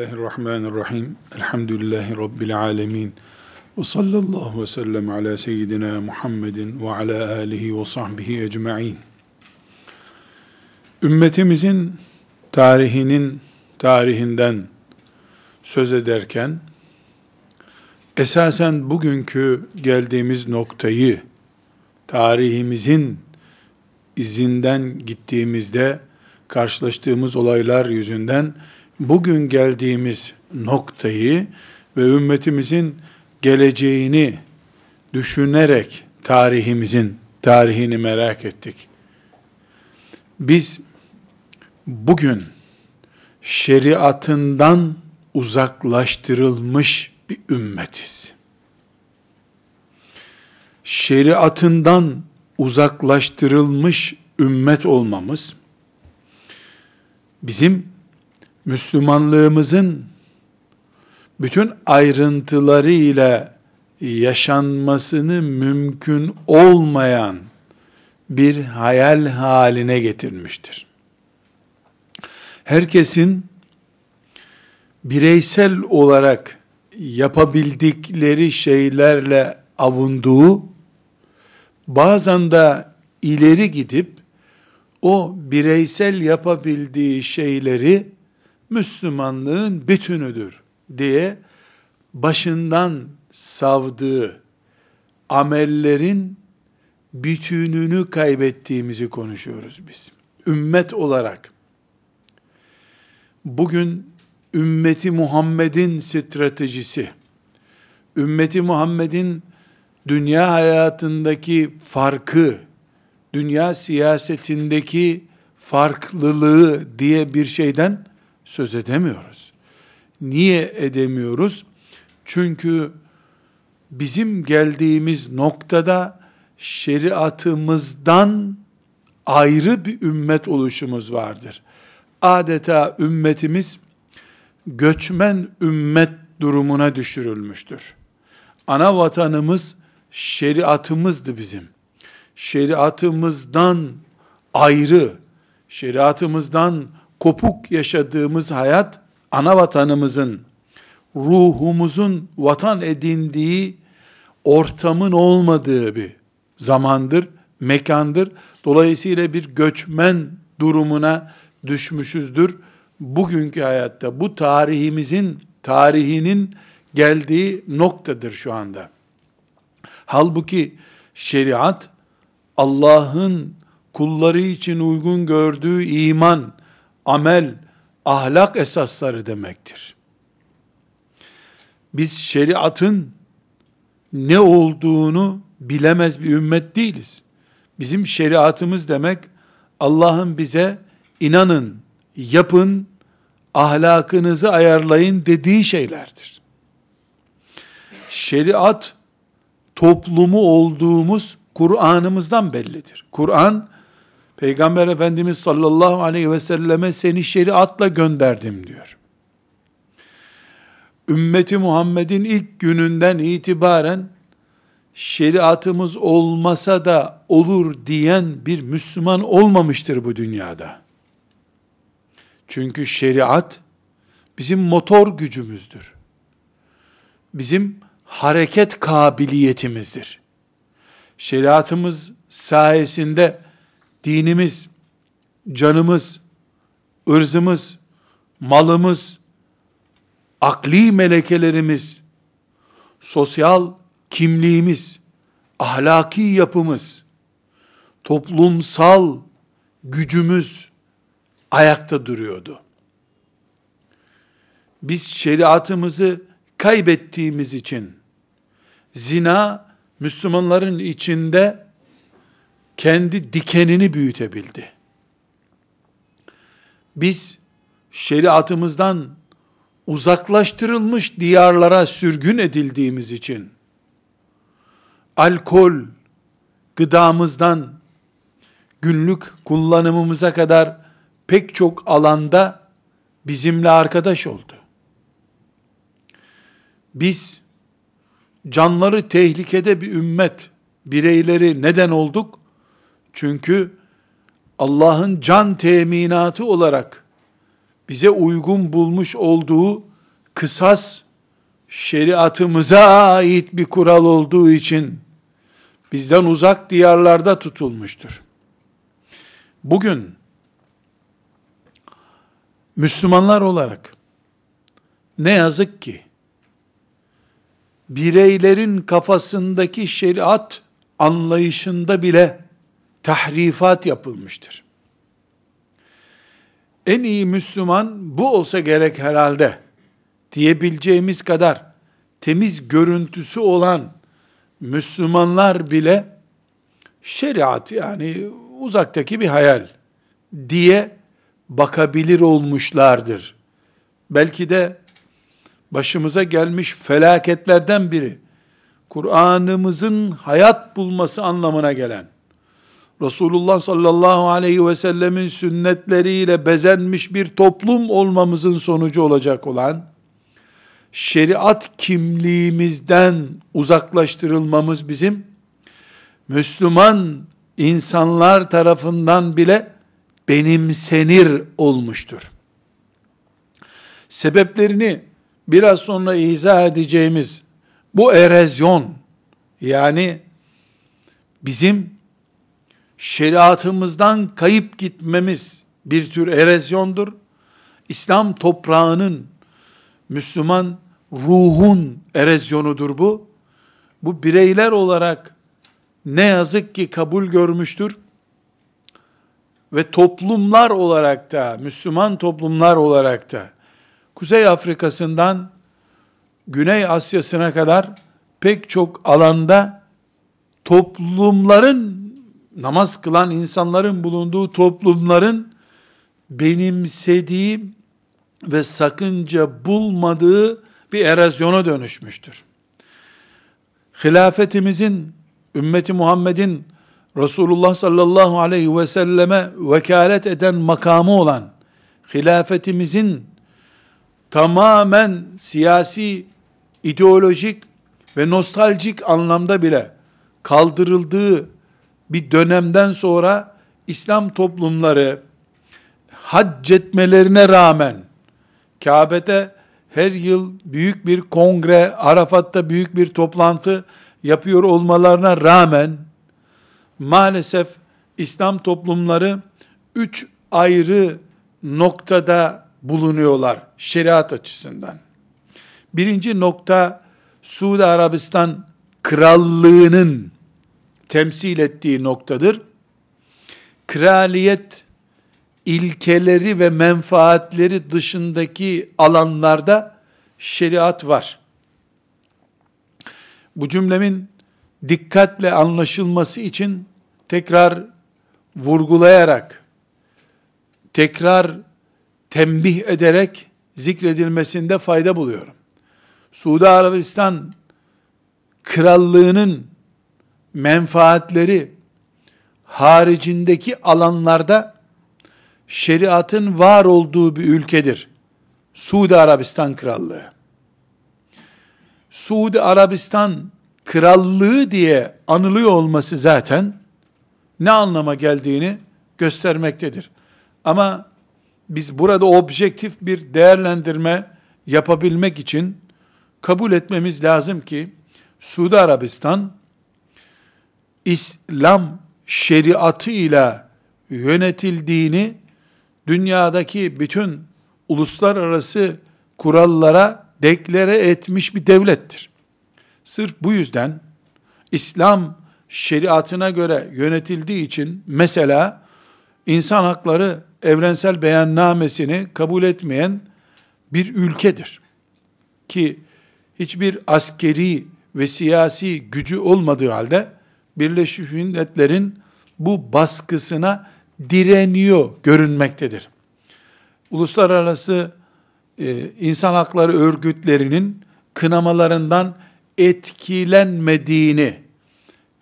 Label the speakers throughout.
Speaker 1: Bismillahirrahmanirrahim. Elhamdülillahi Rabbil alemin. Ve sallallahu ve sellem ala seyyidina Muhammedin ve ala alihi ve sahbihi ecma'in. Ümmetimizin tarihinin tarihinden söz ederken, esasen bugünkü geldiğimiz noktayı, tarihimizin izinden gittiğimizde karşılaştığımız olaylar yüzünden bugün geldiğimiz noktayı ve ümmetimizin geleceğini düşünerek tarihimizin tarihini merak ettik. Biz bugün şeriatından uzaklaştırılmış bir ümmetiz. Şeriatından uzaklaştırılmış ümmet olmamız bizim Müslümanlığımızın bütün ayrıntılarıyla yaşanmasını mümkün olmayan bir hayal haline getirmiştir. Herkesin bireysel olarak yapabildikleri şeylerle avunduğu, bazen de ileri gidip o bireysel yapabildiği şeyleri Müslümanlığın bütünüdür diye başından savdığı amellerin bütününü kaybettiğimizi konuşuyoruz biz. Ümmet olarak bugün ümmeti Muhammed'in stratejisi, ümmeti Muhammed'in dünya hayatındaki farkı, dünya siyasetindeki farklılığı diye bir şeyden söz edemiyoruz. Niye edemiyoruz? Çünkü bizim geldiğimiz noktada şeriatımızdan ayrı bir ümmet oluşumuz vardır. Adeta ümmetimiz göçmen ümmet durumuna düşürülmüştür. Ana vatanımız şeriatımızdı bizim. Şeriatımızdan ayrı, şeriatımızdan kopuk yaşadığımız hayat, ana vatanımızın, ruhumuzun vatan edindiği ortamın olmadığı bir zamandır, mekandır. Dolayısıyla bir göçmen durumuna düşmüşüzdür. Bugünkü hayatta bu tarihimizin, tarihinin geldiği noktadır şu anda. Halbuki şeriat Allah'ın kulları için uygun gördüğü iman, amel, ahlak esasları demektir. Biz şeriatın ne olduğunu bilemez bir ümmet değiliz. Bizim şeriatımız demek Allah'ın bize inanın, yapın, ahlakınızı ayarlayın dediği şeylerdir. Şeriat toplumu olduğumuz Kur'an'ımızdan bellidir. Kur'an Peygamber Efendimiz sallallahu aleyhi ve selleme seni şeriatla gönderdim diyor. Ümmeti Muhammed'in ilk gününden itibaren şeriatımız olmasa da olur diyen bir Müslüman olmamıştır bu dünyada. Çünkü şeriat bizim motor gücümüzdür. Bizim hareket kabiliyetimizdir. Şeriatımız sayesinde dinimiz, canımız, ırzımız, malımız, akli melekelerimiz, sosyal kimliğimiz, ahlaki yapımız, toplumsal gücümüz ayakta duruyordu. Biz şeriatımızı kaybettiğimiz için zina Müslümanların içinde kendi dikenini büyütebildi. Biz şeriatımızdan uzaklaştırılmış diyarlara sürgün edildiğimiz için alkol gıdamızdan günlük kullanımımıza kadar pek çok alanda bizimle arkadaş oldu. Biz canları tehlikede bir ümmet bireyleri neden olduk? Çünkü Allah'ın can teminatı olarak bize uygun bulmuş olduğu kısas şeriatımıza ait bir kural olduğu için bizden uzak diyarlarda tutulmuştur. Bugün Müslümanlar olarak ne yazık ki bireylerin kafasındaki şeriat anlayışında bile tahrifat yapılmıştır. En iyi Müslüman bu olsa gerek herhalde diyebileceğimiz kadar temiz görüntüsü olan Müslümanlar bile şeriat yani uzaktaki bir hayal diye bakabilir olmuşlardır. Belki de başımıza gelmiş felaketlerden biri Kur'an'ımızın hayat bulması anlamına gelen Resulullah sallallahu aleyhi ve sellemin sünnetleriyle bezenmiş bir toplum olmamızın sonucu olacak olan şeriat kimliğimizden uzaklaştırılmamız bizim Müslüman insanlar tarafından bile benimsenir olmuştur. Sebeplerini biraz sonra izah edeceğimiz bu erozyon yani bizim şeriatımızdan kayıp gitmemiz bir tür erozyondur. İslam toprağının Müslüman ruhun erozyonudur bu. Bu bireyler olarak ne yazık ki kabul görmüştür. Ve toplumlar olarak da, Müslüman toplumlar olarak da, Kuzey Afrika'sından Güney Asya'sına kadar pek çok alanda toplumların, namaz kılan insanların bulunduğu toplumların benimsediği ve sakınca bulmadığı bir erozyona dönüşmüştür. Hilafetimizin, ümmeti Muhammed'in Resulullah sallallahu aleyhi ve selleme vekalet eden makamı olan hilafetimizin tamamen siyasi, ideolojik ve nostaljik anlamda bile kaldırıldığı bir dönemden sonra İslam toplumları hac etmelerine rağmen Kabe'de her yıl büyük bir kongre, Arafat'ta büyük bir toplantı yapıyor olmalarına rağmen maalesef İslam toplumları üç ayrı noktada bulunuyorlar şeriat açısından. Birinci nokta Suudi Arabistan krallığının temsil ettiği noktadır. Kraliyet ilkeleri ve menfaatleri dışındaki alanlarda şeriat var. Bu cümlemin dikkatle anlaşılması için tekrar vurgulayarak, tekrar tembih ederek zikredilmesinde fayda buluyorum. Suudi Arabistan krallığının menfaatleri haricindeki alanlarda şeriatın var olduğu bir ülkedir. Suudi Arabistan Krallığı. Suudi Arabistan Krallığı diye anılıyor olması zaten ne anlama geldiğini göstermektedir. Ama biz burada objektif bir değerlendirme yapabilmek için kabul etmemiz lazım ki Suudi Arabistan İslam şeriatı ile yönetildiğini dünyadaki bütün uluslararası kurallara deklare etmiş bir devlettir. Sırf bu yüzden İslam şeriatına göre yönetildiği için mesela insan hakları evrensel beyannamesini kabul etmeyen bir ülkedir. Ki hiçbir askeri ve siyasi gücü olmadığı halde Birleşmiş Milletler'in bu baskısına direniyor görünmektedir. Uluslararası e, insan hakları örgütlerinin kınamalarından etkilenmediğini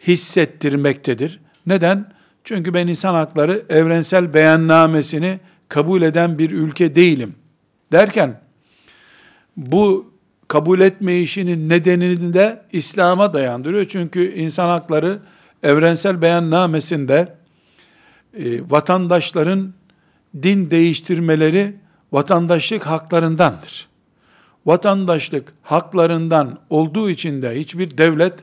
Speaker 1: hissettirmektedir. Neden? Çünkü ben insan hakları evrensel beyannamesini kabul eden bir ülke değilim. Derken bu kabul etme işinin nedenini de İslam'a dayandırıyor. Çünkü insan hakları evrensel beyannamesinde e, vatandaşların din değiştirmeleri vatandaşlık haklarındandır. vatandaşlık haklarından olduğu için de hiçbir devlet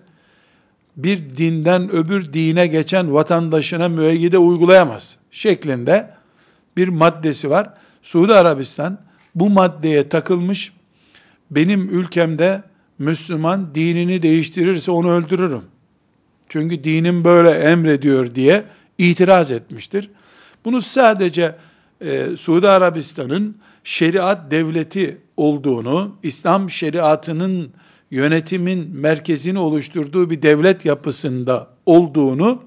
Speaker 1: bir dinden öbür dine geçen vatandaşına müeyyide uygulayamaz şeklinde bir maddesi var. Suudi Arabistan bu maddeye takılmış. Benim ülkemde Müslüman dinini değiştirirse onu öldürürüm. Çünkü dinim böyle emrediyor diye itiraz etmiştir. Bunu sadece e, Suudi Arabistan'ın şeriat devleti olduğunu, İslam şeriatının yönetimin merkezini oluşturduğu bir devlet yapısında olduğunu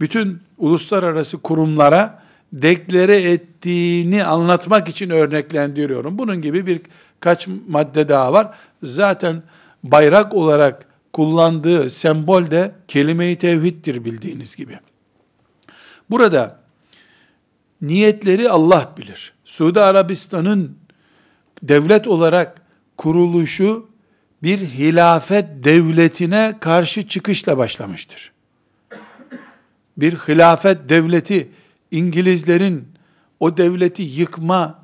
Speaker 1: bütün uluslararası kurumlara deklare ettiğini anlatmak için örneklendiriyorum. Bunun gibi bir kaç madde daha var. Zaten bayrak olarak kullandığı sembol de kelime-i tevhiddir bildiğiniz gibi. Burada niyetleri Allah bilir. Suudi Arabistan'ın devlet olarak kuruluşu bir hilafet devletine karşı çıkışla başlamıştır. Bir hilafet devleti İngilizlerin o devleti yıkma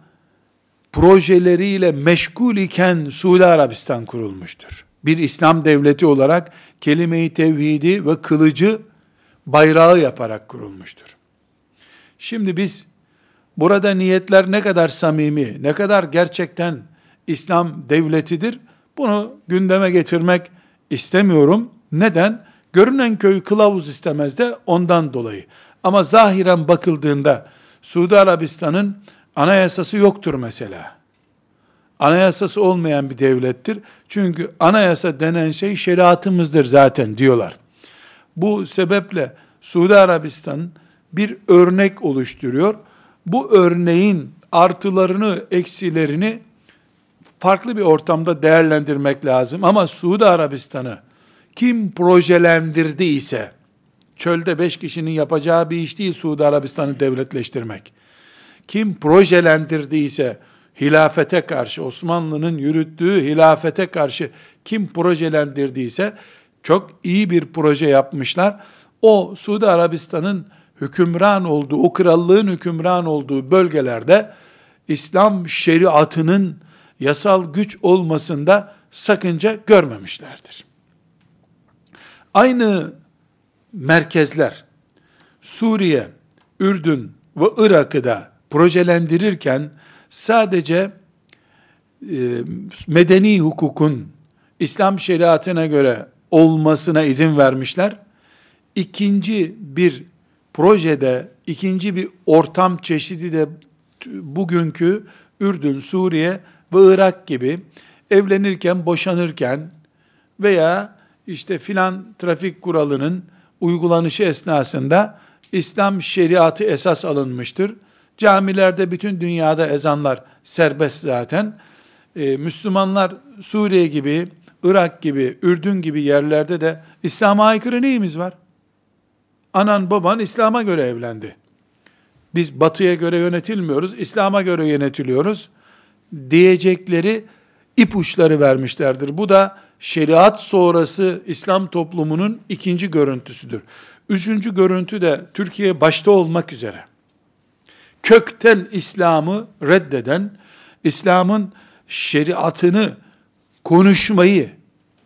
Speaker 1: projeleriyle meşgul iken Suudi Arabistan kurulmuştur. Bir İslam devleti olarak kelime-i tevhidi ve kılıcı bayrağı yaparak kurulmuştur. Şimdi biz burada niyetler ne kadar samimi, ne kadar gerçekten İslam devletidir bunu gündeme getirmek istemiyorum. Neden? Görünen köy kılavuz istemez de ondan dolayı. Ama zahiren bakıldığında Suudi Arabistan'ın anayasası yoktur mesela. Anayasası olmayan bir devlettir. Çünkü anayasa denen şey şeriatımızdır zaten diyorlar. Bu sebeple Suudi Arabistan bir örnek oluşturuyor. Bu örneğin artılarını, eksilerini farklı bir ortamda değerlendirmek lazım. Ama Suudi Arabistan'ı kim projelendirdi ise, çölde beş kişinin yapacağı bir iş değil Suudi Arabistan'ı devletleştirmek. Kim projelendirdiyse, hilafete karşı, Osmanlı'nın yürüttüğü hilafete karşı kim projelendirdiyse, çok iyi bir proje yapmışlar. O Suudi Arabistan'ın hükümran olduğu, o krallığın hükümran olduğu bölgelerde İslam şeriatının yasal güç olmasında sakınca görmemişlerdir. Aynı merkezler Suriye, Ürdün ve Irak'ı da projelendirirken sadece e, medeni hukukun İslam şeriatına göre olmasına izin vermişler. İkinci bir projede, ikinci bir ortam çeşidi de bugünkü Ürdün, Suriye ve Irak gibi evlenirken, boşanırken veya işte filan trafik kuralının uygulanışı esnasında İslam şeriatı esas alınmıştır. Camilerde bütün dünyada ezanlar serbest zaten. Ee, Müslümanlar Suriye gibi, Irak gibi, Ürdün gibi yerlerde de İslam'a aykırı neyimiz var? Anan baban İslam'a göre evlendi. Biz batıya göre yönetilmiyoruz, İslam'a göre yönetiliyoruz diyecekleri ipuçları vermişlerdir. Bu da şeriat sonrası İslam toplumunun ikinci görüntüsüdür. Üçüncü görüntü de Türkiye başta olmak üzere. Kökten İslam'ı reddeden, İslam'ın şeriatını konuşmayı,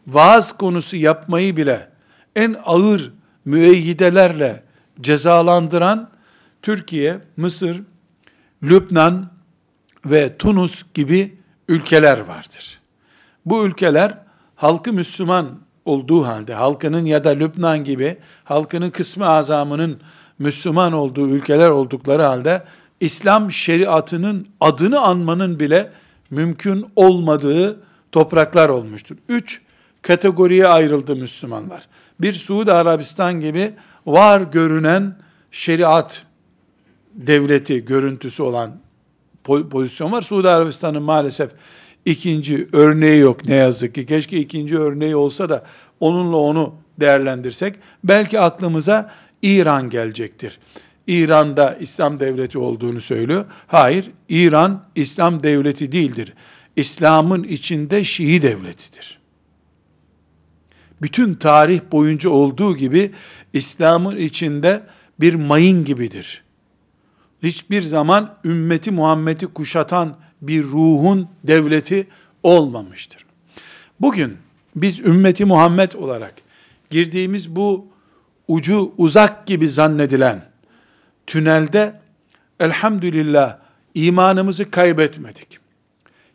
Speaker 1: vaaz konusu yapmayı bile en ağır müeyyidelerle cezalandıran Türkiye, Mısır, Lübnan, ve Tunus gibi ülkeler vardır. Bu ülkeler halkı Müslüman olduğu halde, halkının ya da Lübnan gibi halkının kısmı azamının Müslüman olduğu ülkeler oldukları halde İslam şeriatının adını anmanın bile mümkün olmadığı topraklar olmuştur. Üç kategoriye ayrıldı Müslümanlar. Bir Suudi Arabistan gibi var görünen şeriat devleti görüntüsü olan pozisyon var. Suudi Arabistan'ın maalesef ikinci örneği yok ne yazık ki. Keşke ikinci örneği olsa da onunla onu değerlendirsek. Belki aklımıza İran gelecektir. İran'da İslam devleti olduğunu söylüyor. Hayır, İran İslam devleti değildir. İslam'ın içinde Şii devletidir. Bütün tarih boyunca olduğu gibi İslam'ın içinde bir mayın gibidir hiçbir zaman ümmeti Muhammed'i kuşatan bir ruhun devleti olmamıştır. Bugün biz ümmeti Muhammed olarak girdiğimiz bu ucu uzak gibi zannedilen tünelde elhamdülillah imanımızı kaybetmedik.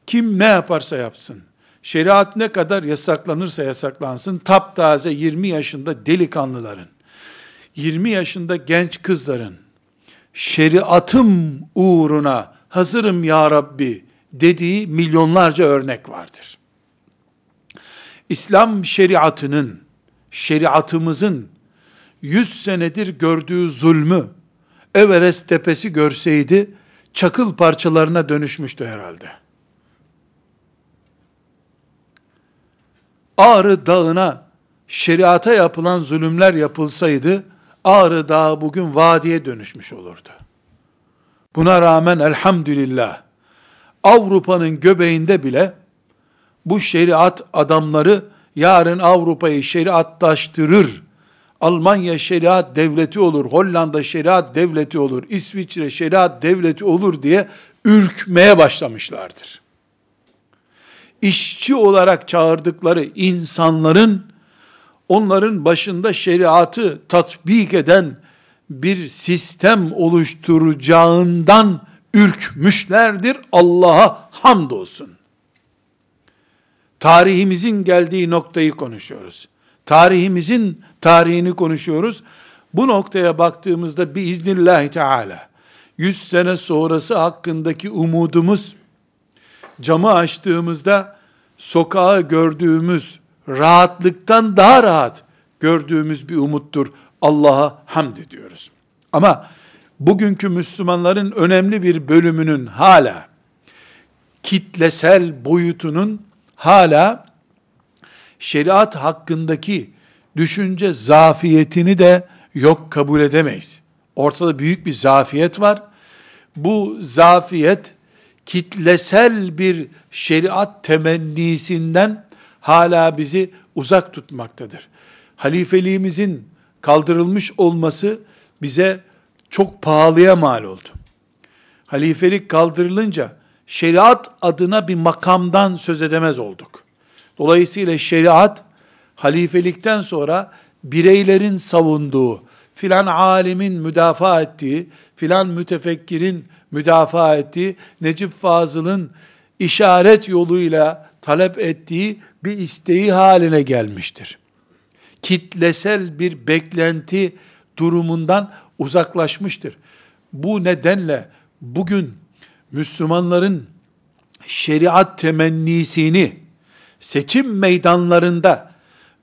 Speaker 1: Kim ne yaparsa yapsın, şeriat ne kadar yasaklanırsa yasaklansın, taptaze 20 yaşında delikanlıların, 20 yaşında genç kızların, şeriatım uğruna hazırım ya Rabbi dediği milyonlarca örnek vardır. İslam şeriatının, şeriatımızın 100 senedir gördüğü zulmü Everest tepesi görseydi çakıl parçalarına dönüşmüştü herhalde. Ağrı dağına şeriata yapılan zulümler yapılsaydı Ağrı Dağı bugün vadiye dönüşmüş olurdu. Buna rağmen elhamdülillah Avrupa'nın göbeğinde bile bu şeriat adamları yarın Avrupa'yı şeriatlaştırır. Almanya şeriat devleti olur, Hollanda şeriat devleti olur, İsviçre şeriat devleti olur diye ürkmeye başlamışlardır. İşçi olarak çağırdıkları insanların onların başında şeriatı tatbik eden bir sistem oluşturacağından ürkmüşlerdir. Allah'a hamdolsun. Tarihimizin geldiği noktayı konuşuyoruz. Tarihimizin tarihini konuşuyoruz. Bu noktaya baktığımızda biiznillahü teala 100 sene sonrası hakkındaki umudumuz camı açtığımızda sokağı gördüğümüz rahatlıktan daha rahat gördüğümüz bir umuttur. Allah'a hamd ediyoruz. Ama bugünkü Müslümanların önemli bir bölümünün hala kitlesel boyutunun hala şeriat hakkındaki düşünce zafiyetini de yok kabul edemeyiz. Ortada büyük bir zafiyet var. Bu zafiyet kitlesel bir şeriat temennisinden hala bizi uzak tutmaktadır. Halifeliğimizin kaldırılmış olması bize çok pahalıya mal oldu. Halifelik kaldırılınca şeriat adına bir makamdan söz edemez olduk. Dolayısıyla şeriat halifelikten sonra bireylerin savunduğu, filan alimin müdafaa ettiği, filan mütefekkirin müdafaa ettiği, Necip Fazıl'ın işaret yoluyla talep ettiği bir isteği haline gelmiştir. Kitlesel bir beklenti durumundan uzaklaşmıştır. Bu nedenle bugün Müslümanların şeriat temennisini seçim meydanlarında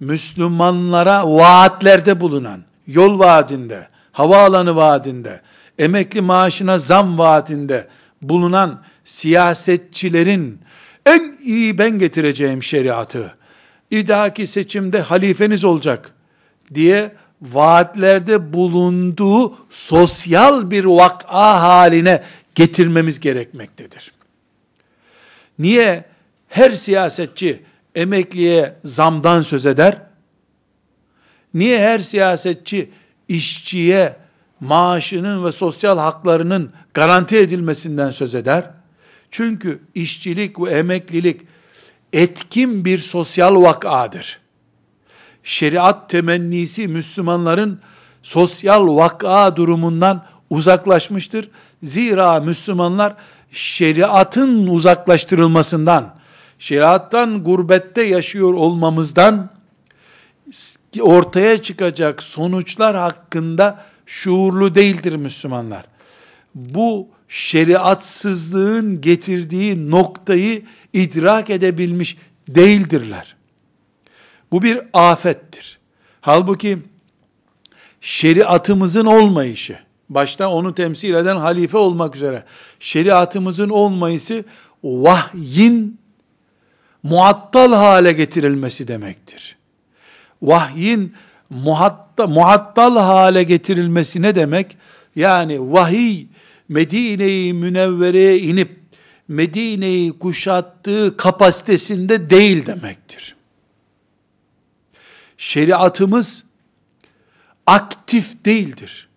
Speaker 1: Müslümanlara vaatlerde bulunan, yol vaadinde, havaalanı vaadinde, emekli maaşına zam vaadinde bulunan siyasetçilerin en iyi ben getireceğim şeriatı, idaki seçimde halifeniz olacak diye vaatlerde bulunduğu sosyal bir vak'a haline getirmemiz gerekmektedir. Niye her siyasetçi emekliye zamdan söz eder? Niye her siyasetçi işçiye maaşının ve sosyal haklarının garanti edilmesinden söz eder? Çünkü işçilik ve emeklilik etkin bir sosyal vakadır. Şeriat temennisi Müslümanların sosyal vaka durumundan uzaklaşmıştır. Zira Müslümanlar şeriatın uzaklaştırılmasından, şeriattan gurbette yaşıyor olmamızdan ortaya çıkacak sonuçlar hakkında şuurlu değildir Müslümanlar. Bu şeriatsızlığın getirdiği noktayı idrak edebilmiş değildirler. Bu bir afettir. Halbuki şeriatımızın olmayışı, başta onu temsil eden halife olmak üzere, şeriatımızın olmayışı vahyin muattal hale getirilmesi demektir. Vahyin muhatta, muattal hale getirilmesi ne demek? Yani vahiy Medine-i Münevvere'ye inip Medine'yi kuşattığı kapasitesinde değil demektir. Şeriatımız aktif değildir.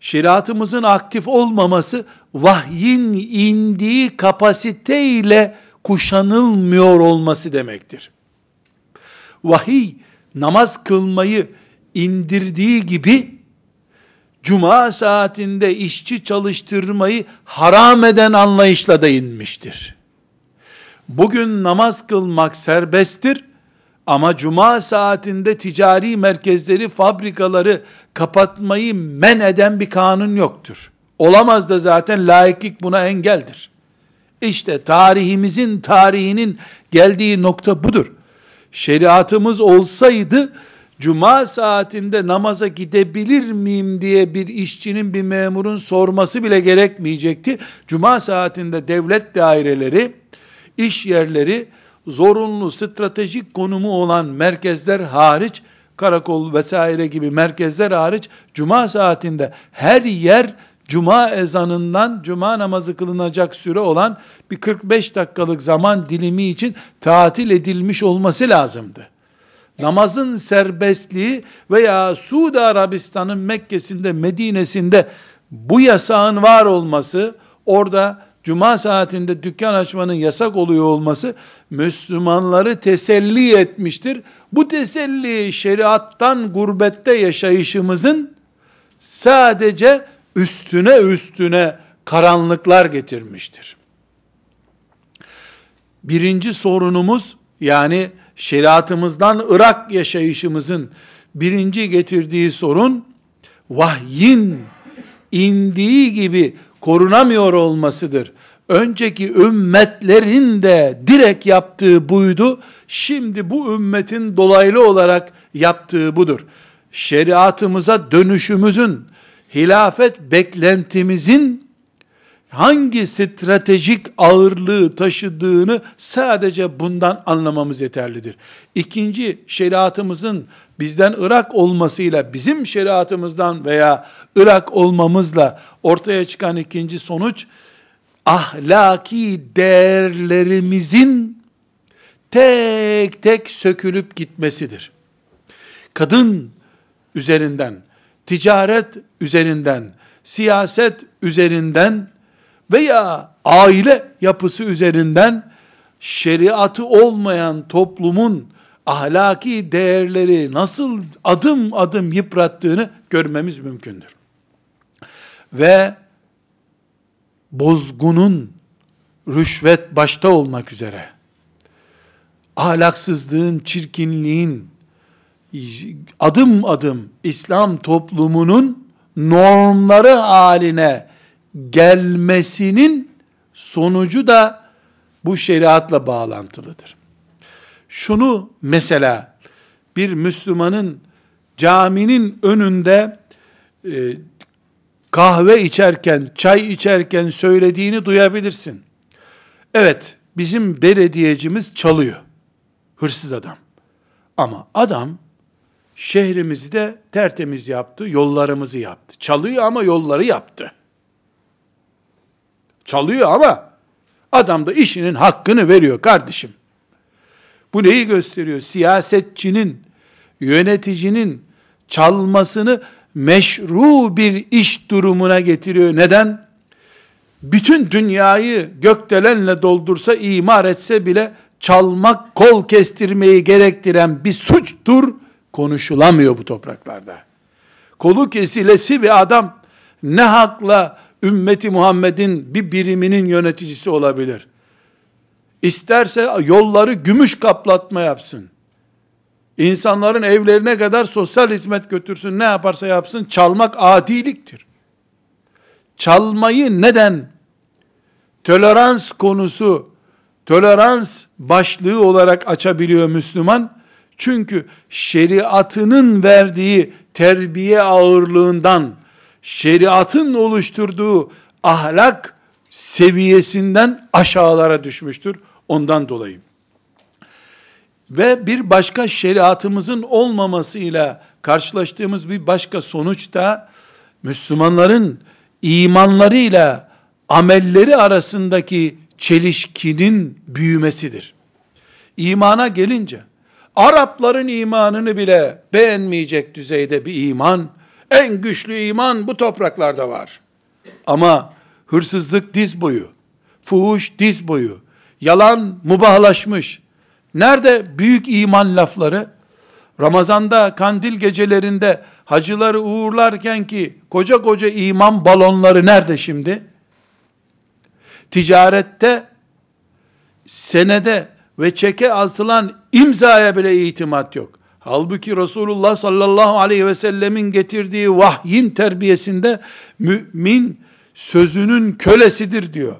Speaker 1: Şeriatımızın aktif olmaması vahyin indiği kapasiteyle kuşanılmıyor olması demektir. Vahiy namaz kılmayı indirdiği gibi cuma saatinde işçi çalıştırmayı haram eden anlayışla da inmiştir. Bugün namaz kılmak serbesttir ama cuma saatinde ticari merkezleri, fabrikaları kapatmayı men eden bir kanun yoktur. Olamaz da zaten laiklik buna engeldir. İşte tarihimizin tarihinin geldiği nokta budur. Şeriatımız olsaydı cuma saatinde namaza gidebilir miyim diye bir işçinin bir memurun sorması bile gerekmeyecekti. Cuma saatinde devlet daireleri, iş yerleri zorunlu stratejik konumu olan merkezler hariç karakol vesaire gibi merkezler hariç cuma saatinde her yer cuma ezanından cuma namazı kılınacak süre olan bir 45 dakikalık zaman dilimi için tatil edilmiş olması lazımdı. Namazın serbestliği veya Suudi Arabistan'ın Mekke'sinde, Medine'sinde bu yasağın var olması, orada cuma saatinde dükkan açmanın yasak oluyor olması Müslümanları teselli etmiştir. Bu teselli şeriattan gurbette yaşayışımızın sadece üstüne üstüne karanlıklar getirmiştir. Birinci sorunumuz yani şeriatımızdan Irak yaşayışımızın birinci getirdiği sorun vahyin indiği gibi korunamıyor olmasıdır. Önceki ümmetlerin de direkt yaptığı buydu. Şimdi bu ümmetin dolaylı olarak yaptığı budur. Şeriatımıza dönüşümüzün, hilafet beklentimizin hangi stratejik ağırlığı taşıdığını sadece bundan anlamamız yeterlidir. İkinci, şeriatımızın bizden Irak olmasıyla, bizim şeriatımızdan veya Irak olmamızla ortaya çıkan ikinci sonuç, ahlaki değerlerimizin tek tek sökülüp gitmesidir. Kadın üzerinden, ticaret üzerinden, siyaset üzerinden veya aile yapısı üzerinden şeriatı olmayan toplumun ahlaki değerleri nasıl adım adım yıprattığını görmemiz mümkündür. Ve bozgunun rüşvet başta olmak üzere ahlaksızlığın, çirkinliğin adım adım İslam toplumunun normları haline gelmesinin sonucu da bu şeriatla bağlantılıdır. Şunu mesela bir Müslümanın caminin önünde e, kahve içerken, çay içerken söylediğini duyabilirsin. Evet, bizim belediyecimiz çalıyor. Hırsız adam. Ama adam şehrimizi de tertemiz yaptı, yollarımızı yaptı. Çalıyor ama yolları yaptı. Çalıyor ama adam da işinin hakkını veriyor kardeşim. Bu neyi gösteriyor? Siyasetçinin, yöneticinin çalmasını meşru bir iş durumuna getiriyor. Neden? Bütün dünyayı gökdelenle doldursa, imar etse bile çalmak, kol kestirmeyi gerektiren bir suçtur, konuşulamıyor bu topraklarda. Kolu kesilesi bir adam ne hakla ümmeti Muhammed'in bir biriminin yöneticisi olabilir. İsterse yolları gümüş kaplatma yapsın. İnsanların evlerine kadar sosyal hizmet götürsün, ne yaparsa yapsın, çalmak adiliktir. Çalmayı neden tolerans konusu, tolerans başlığı olarak açabiliyor Müslüman? Çünkü şeriatının verdiği terbiye ağırlığından, şeriatın oluşturduğu ahlak seviyesinden aşağılara düşmüştür. Ondan dolayı. Ve bir başka şeriatımızın olmamasıyla karşılaştığımız bir başka sonuç da Müslümanların imanlarıyla amelleri arasındaki çelişkinin büyümesidir. İmana gelince Arapların imanını bile beğenmeyecek düzeyde bir iman, en güçlü iman bu topraklarda var. Ama hırsızlık diz boyu, fuhuş diz boyu, Yalan mubahlaşmış. Nerede büyük iman lafları? Ramazanda kandil gecelerinde hacıları uğurlarken ki koca koca iman balonları nerede şimdi? Ticarette senede ve çeke atılan imzaya bile itimat yok. Halbuki Resulullah sallallahu aleyhi ve sellemin getirdiği vahyin terbiyesinde mümin sözünün kölesidir diyor.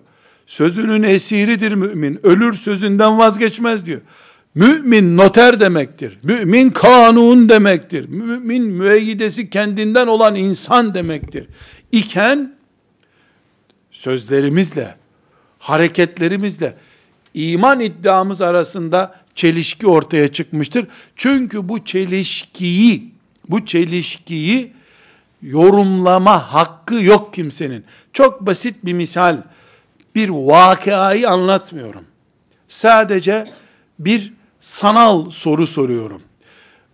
Speaker 1: Sözünün esiridir mümin. Ölür sözünden vazgeçmez diyor. Mümin noter demektir. Mümin kanun demektir. Mümin müeyyidesi kendinden olan insan demektir. İken sözlerimizle, hareketlerimizle iman iddiamız arasında çelişki ortaya çıkmıştır. Çünkü bu çelişkiyi bu çelişkiyi yorumlama hakkı yok kimsenin. Çok basit bir misal, bir vakayı anlatmıyorum. Sadece bir sanal soru soruyorum.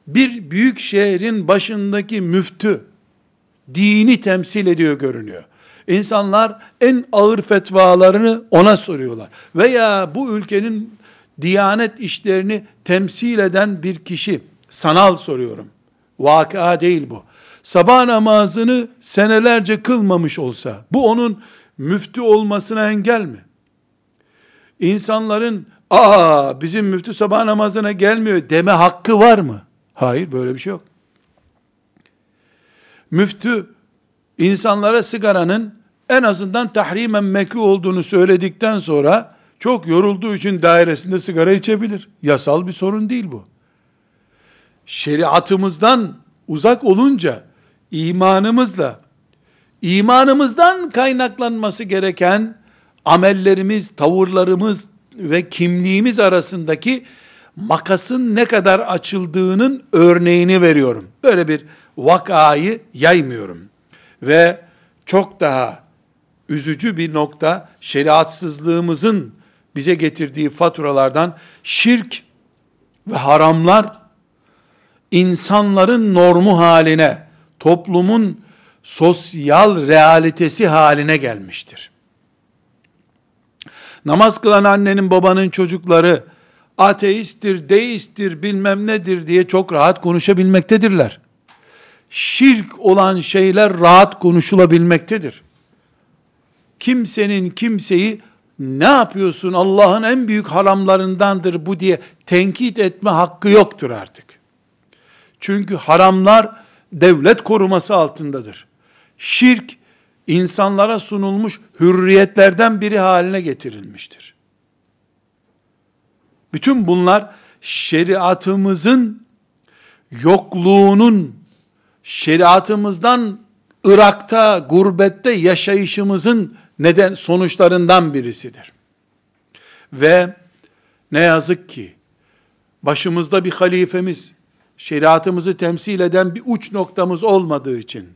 Speaker 1: Bir büyük şehrin başındaki müftü dini temsil ediyor görünüyor. İnsanlar en ağır fetvalarını ona soruyorlar. Veya bu ülkenin diyanet işlerini temsil eden bir kişi, sanal soruyorum. Vakıa değil bu. Sabah namazını senelerce kılmamış olsa, bu onun müftü olmasına engel mi? İnsanların, aa bizim müftü sabah namazına gelmiyor deme hakkı var mı? Hayır, böyle bir şey yok. Müftü, insanlara sigaranın en azından tahrimen mekruh olduğunu söyledikten sonra, çok yorulduğu için dairesinde sigara içebilir. Yasal bir sorun değil bu. Şeriatımızdan uzak olunca imanımızla imanımızdan kaynaklanması gereken amellerimiz, tavırlarımız ve kimliğimiz arasındaki makasın ne kadar açıldığının örneğini veriyorum. Böyle bir vakayı yaymıyorum. Ve çok daha üzücü bir nokta şeriatsızlığımızın bize getirdiği faturalardan şirk ve haramlar insanların normu haline, toplumun sosyal realitesi haline gelmiştir. Namaz kılan annenin babanın çocukları ateisttir, deisttir, bilmem nedir diye çok rahat konuşabilmektedirler. Şirk olan şeyler rahat konuşulabilmektedir. Kimsenin kimseyi ne yapıyorsun Allah'ın en büyük haramlarındandır bu diye tenkit etme hakkı yoktur artık. Çünkü haramlar devlet koruması altındadır. Şirk insanlara sunulmuş hürriyetlerden biri haline getirilmiştir. Bütün bunlar şeriatımızın yokluğunun şeriatımızdan Irak'ta, gurbette yaşayışımızın neden sonuçlarından birisidir. Ve ne yazık ki başımızda bir halifemiz, şeriatımızı temsil eden bir uç noktamız olmadığı için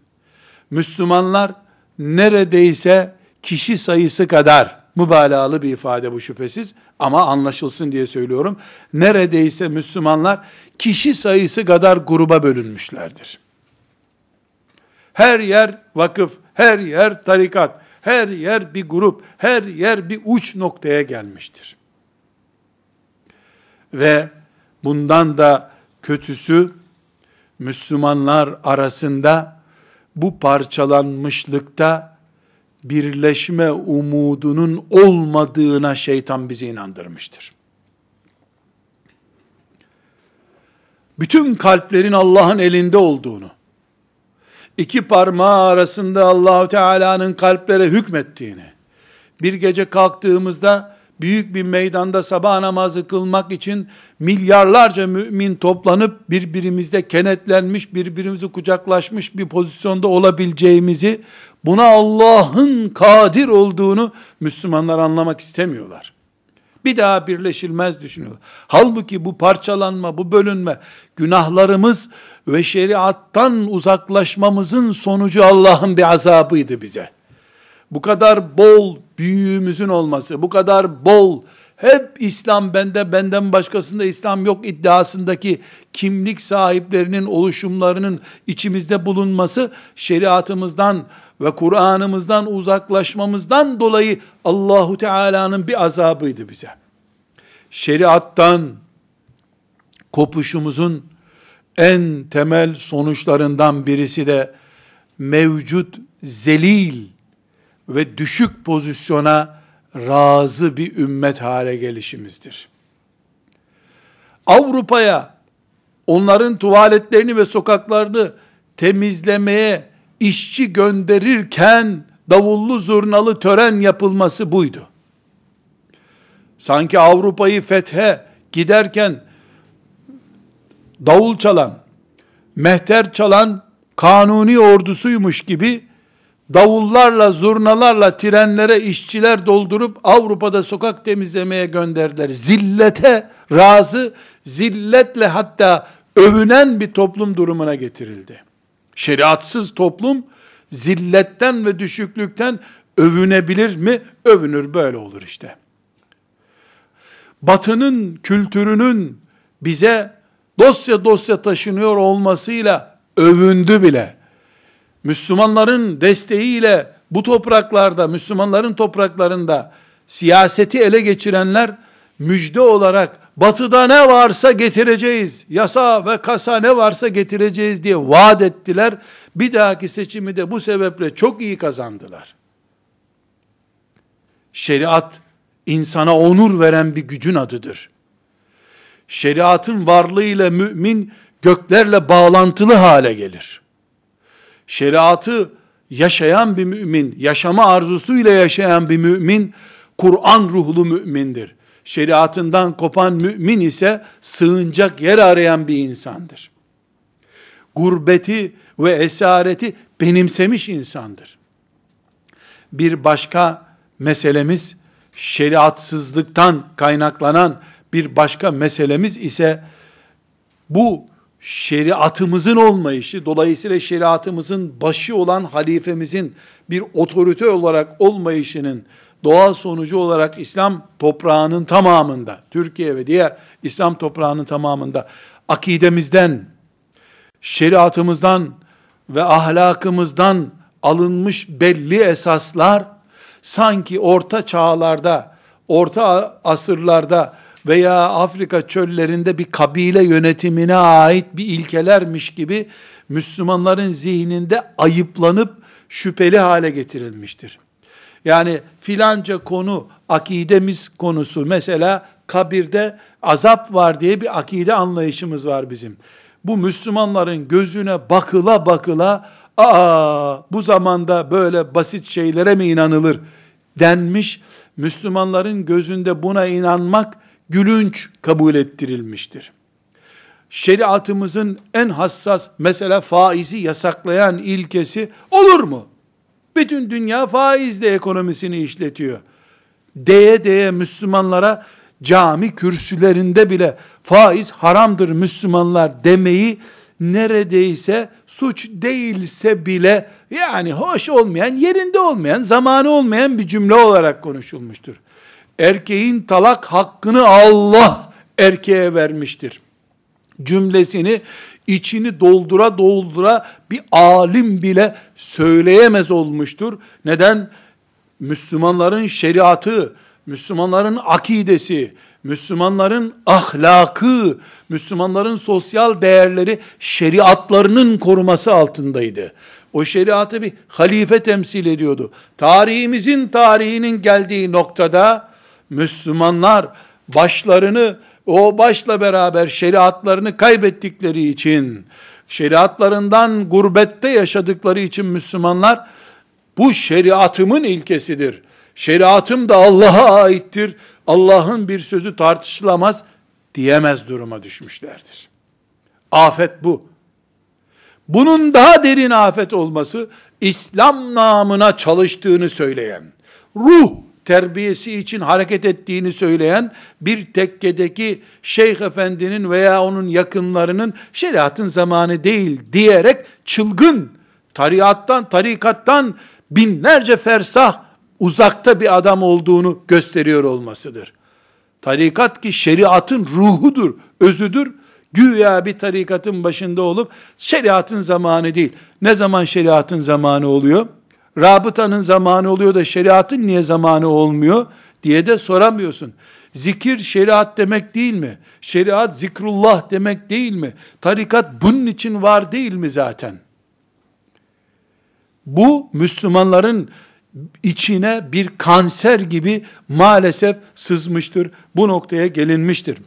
Speaker 1: Müslümanlar neredeyse kişi sayısı kadar mübalağalı bir ifade bu şüphesiz ama anlaşılsın diye söylüyorum. Neredeyse Müslümanlar kişi sayısı kadar gruba bölünmüşlerdir. Her yer vakıf, her yer tarikat, her yer bir grup, her yer bir uç noktaya gelmiştir. Ve bundan da kötüsü Müslümanlar arasında bu parçalanmışlıkta birleşme umudunun olmadığına şeytan bizi inandırmıştır. Bütün kalplerin Allah'ın elinde olduğunu, iki parmağı arasında Allahu Teala'nın kalplere hükmettiğini, bir gece kalktığımızda büyük bir meydanda sabah namazı kılmak için milyarlarca mümin toplanıp birbirimizde kenetlenmiş, birbirimizi kucaklaşmış bir pozisyonda olabileceğimizi, buna Allah'ın kadir olduğunu Müslümanlar anlamak istemiyorlar. Bir daha birleşilmez düşünüyorlar. Halbuki bu parçalanma, bu bölünme, günahlarımız ve şeriattan uzaklaşmamızın sonucu Allah'ın bir azabıydı bize. Bu kadar bol büyüğümüzün olması, bu kadar bol hep İslam bende benden başkasında İslam yok iddiasındaki kimlik sahiplerinin oluşumlarının içimizde bulunması şeriatımızdan ve Kur'an'ımızdan uzaklaşmamızdan dolayı Allahu Teala'nın bir azabıydı bize. şeriattan kopuşumuzun en temel sonuçlarından birisi de mevcut zelil ve düşük pozisyona razı bir ümmet hale gelişimizdir. Avrupa'ya onların tuvaletlerini ve sokaklarını temizlemeye işçi gönderirken davullu zurnalı tören yapılması buydu. Sanki Avrupa'yı fethe giderken davul çalan, mehter çalan kanuni ordusuymuş gibi davullarla, zurnalarla trenlere işçiler doldurup Avrupa'da sokak temizlemeye gönderdiler. Zillete razı, zilletle hatta övünen bir toplum durumuna getirildi. Şeriatsız toplum zilletten ve düşüklükten övünebilir mi? Övünür böyle olur işte. Batının kültürünün bize dosya dosya taşınıyor olmasıyla övündü bile. Müslümanların desteğiyle bu topraklarda, Müslümanların topraklarında siyaseti ele geçirenler müjde olarak batıda ne varsa getireceğiz, yasa ve kasa ne varsa getireceğiz diye vaat ettiler. Bir dahaki seçimi de bu sebeple çok iyi kazandılar. Şeriat insana onur veren bir gücün adıdır. Şeriatın varlığıyla mümin göklerle bağlantılı hale gelir. Şeriatı yaşayan bir mümin, yaşama arzusuyla yaşayan bir mümin, Kur'an ruhlu mümindir. Şeriatından kopan mümin ise sığınacak yer arayan bir insandır. Gurbeti ve esareti benimsemiş insandır. Bir başka meselemiz şeriatsızlıktan kaynaklanan bir başka meselemiz ise bu şeriatımızın olmayışı, dolayısıyla şeriatımızın başı olan halifemizin bir otorite olarak olmayışının doğal sonucu olarak İslam toprağının tamamında, Türkiye ve diğer İslam toprağının tamamında akidemizden, şeriatımızdan ve ahlakımızdan alınmış belli esaslar sanki orta çağlarda, orta asırlarda veya Afrika çöllerinde bir kabile yönetimine ait bir ilkelermiş gibi Müslümanların zihninde ayıplanıp şüpheli hale getirilmiştir. Yani filanca konu akidemiz konusu mesela kabirde azap var diye bir akide anlayışımız var bizim. Bu Müslümanların gözüne bakıla bakıla aa bu zamanda böyle basit şeylere mi inanılır denmiş. Müslümanların gözünde buna inanmak gülünç kabul ettirilmiştir. Şeriatımızın en hassas mesela faizi yasaklayan ilkesi olur mu? Bütün dünya faizle ekonomisini işletiyor. Deye deye Müslümanlara cami kürsülerinde bile faiz haramdır Müslümanlar demeyi neredeyse suç değilse bile yani hoş olmayan, yerinde olmayan, zamanı olmayan bir cümle olarak konuşulmuştur. Erkeğin talak hakkını Allah erkeğe vermiştir. Cümlesini içini doldura doldura bir alim bile söyleyemez olmuştur. Neden? Müslümanların şeriatı, Müslümanların akidesi, Müslümanların ahlakı, Müslümanların sosyal değerleri şeriatlarının koruması altındaydı. O şeriatı bir halife temsil ediyordu. Tarihimizin tarihinin geldiği noktada Müslümanlar başlarını o başla beraber şeriatlarını kaybettikleri için, şeriatlarından gurbette yaşadıkları için Müslümanlar, bu şeriatımın ilkesidir. Şeriatım da Allah'a aittir. Allah'ın bir sözü tartışılamaz diyemez duruma düşmüşlerdir. Afet bu. Bunun daha derin afet olması, İslam namına çalıştığını söyleyen, ruh terbiyesi için hareket ettiğini söyleyen bir tekkedeki şeyh efendinin veya onun yakınlarının şeriatın zamanı değil diyerek çılgın tarikattan tarikattan binlerce fersah uzakta bir adam olduğunu gösteriyor olmasıdır. Tarikat ki şeriatın ruhudur, özüdür. Güya bir tarikatın başında olup şeriatın zamanı değil. Ne zaman şeriatın zamanı oluyor? Rabıtanın zamanı oluyor da şeriatın niye zamanı olmuyor diye de soramıyorsun. Zikir şeriat demek değil mi? Şeriat zikrullah demek değil mi? Tarikat bunun için var değil mi zaten? Bu Müslümanların içine bir kanser gibi maalesef sızmıştır. Bu noktaya gelinmiştir.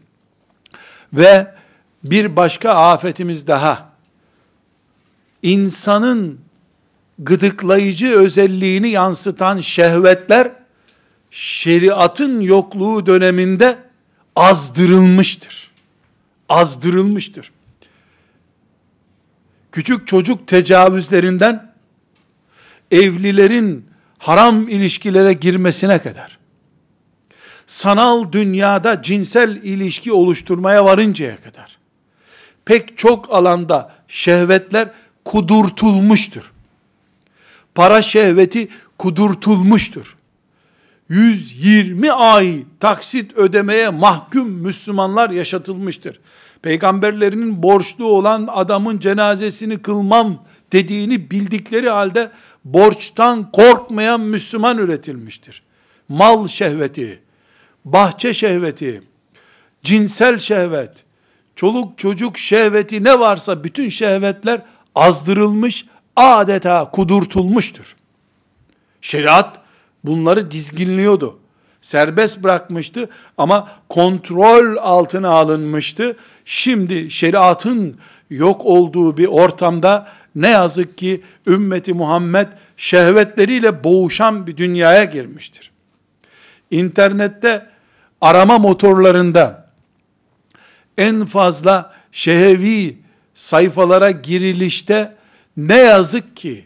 Speaker 1: Ve bir başka afetimiz daha. İnsanın gıdıklayıcı özelliğini yansıtan şehvetler şeriatın yokluğu döneminde azdırılmıştır. Azdırılmıştır. Küçük çocuk tecavüzlerinden evlilerin haram ilişkilere girmesine kadar sanal dünyada cinsel ilişki oluşturmaya varıncaya kadar pek çok alanda şehvetler kudurtulmuştur. Para şehveti kudurtulmuştur. 120 ay taksit ödemeye mahkum Müslümanlar yaşatılmıştır. Peygamberlerinin borçlu olan adamın cenazesini kılmam dediğini bildikleri halde borçtan korkmayan Müslüman üretilmiştir. Mal şehveti, bahçe şehveti, cinsel şehvet, çoluk çocuk şehveti ne varsa bütün şehvetler azdırılmış, adeta kudurtulmuştur. Şeriat bunları dizginliyordu. Serbest bırakmıştı ama kontrol altına alınmıştı. Şimdi şeriatın yok olduğu bir ortamda ne yazık ki ümmeti Muhammed şehvetleriyle boğuşan bir dünyaya girmiştir. İnternette arama motorlarında en fazla şehevi sayfalara girilişte ne yazık ki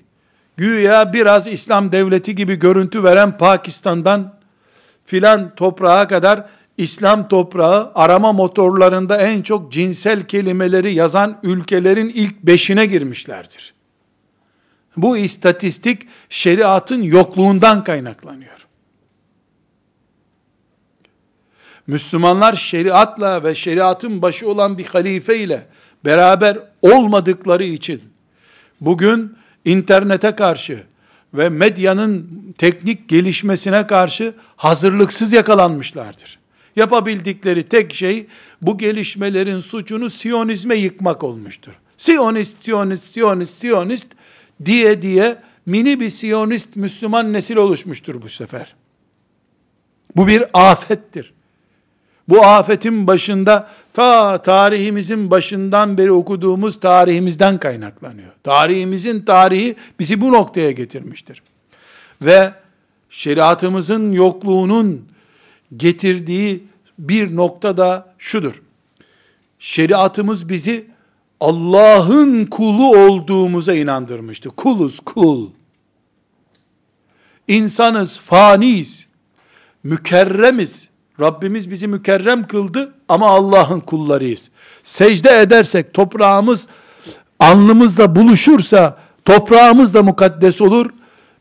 Speaker 1: güya biraz İslam devleti gibi görüntü veren Pakistan'dan filan toprağa kadar İslam toprağı arama motorlarında en çok cinsel kelimeleri yazan ülkelerin ilk beşine girmişlerdir. Bu istatistik şeriatın yokluğundan kaynaklanıyor. Müslümanlar şeriatla ve şeriatın başı olan bir halife ile beraber olmadıkları için bugün internete karşı ve medyanın teknik gelişmesine karşı hazırlıksız yakalanmışlardır. Yapabildikleri tek şey bu gelişmelerin suçunu Siyonizme yıkmak olmuştur. Siyonist, Siyonist, Siyonist, Siyonist diye diye mini bir Siyonist Müslüman nesil oluşmuştur bu sefer. Bu bir afettir. Bu afetin başında ta tarihimizin başından beri okuduğumuz tarihimizden kaynaklanıyor. Tarihimizin tarihi bizi bu noktaya getirmiştir. Ve şeriatımızın yokluğunun getirdiği bir nokta da şudur. Şeriatımız bizi Allah'ın kulu olduğumuza inandırmıştı. Kuluz kul. İnsanız, faniyiz, mükerremiz. Rabbimiz bizi mükerrem kıldı ama Allah'ın kullarıyız. Secde edersek toprağımız alnımızla buluşursa toprağımız da mukaddes olur.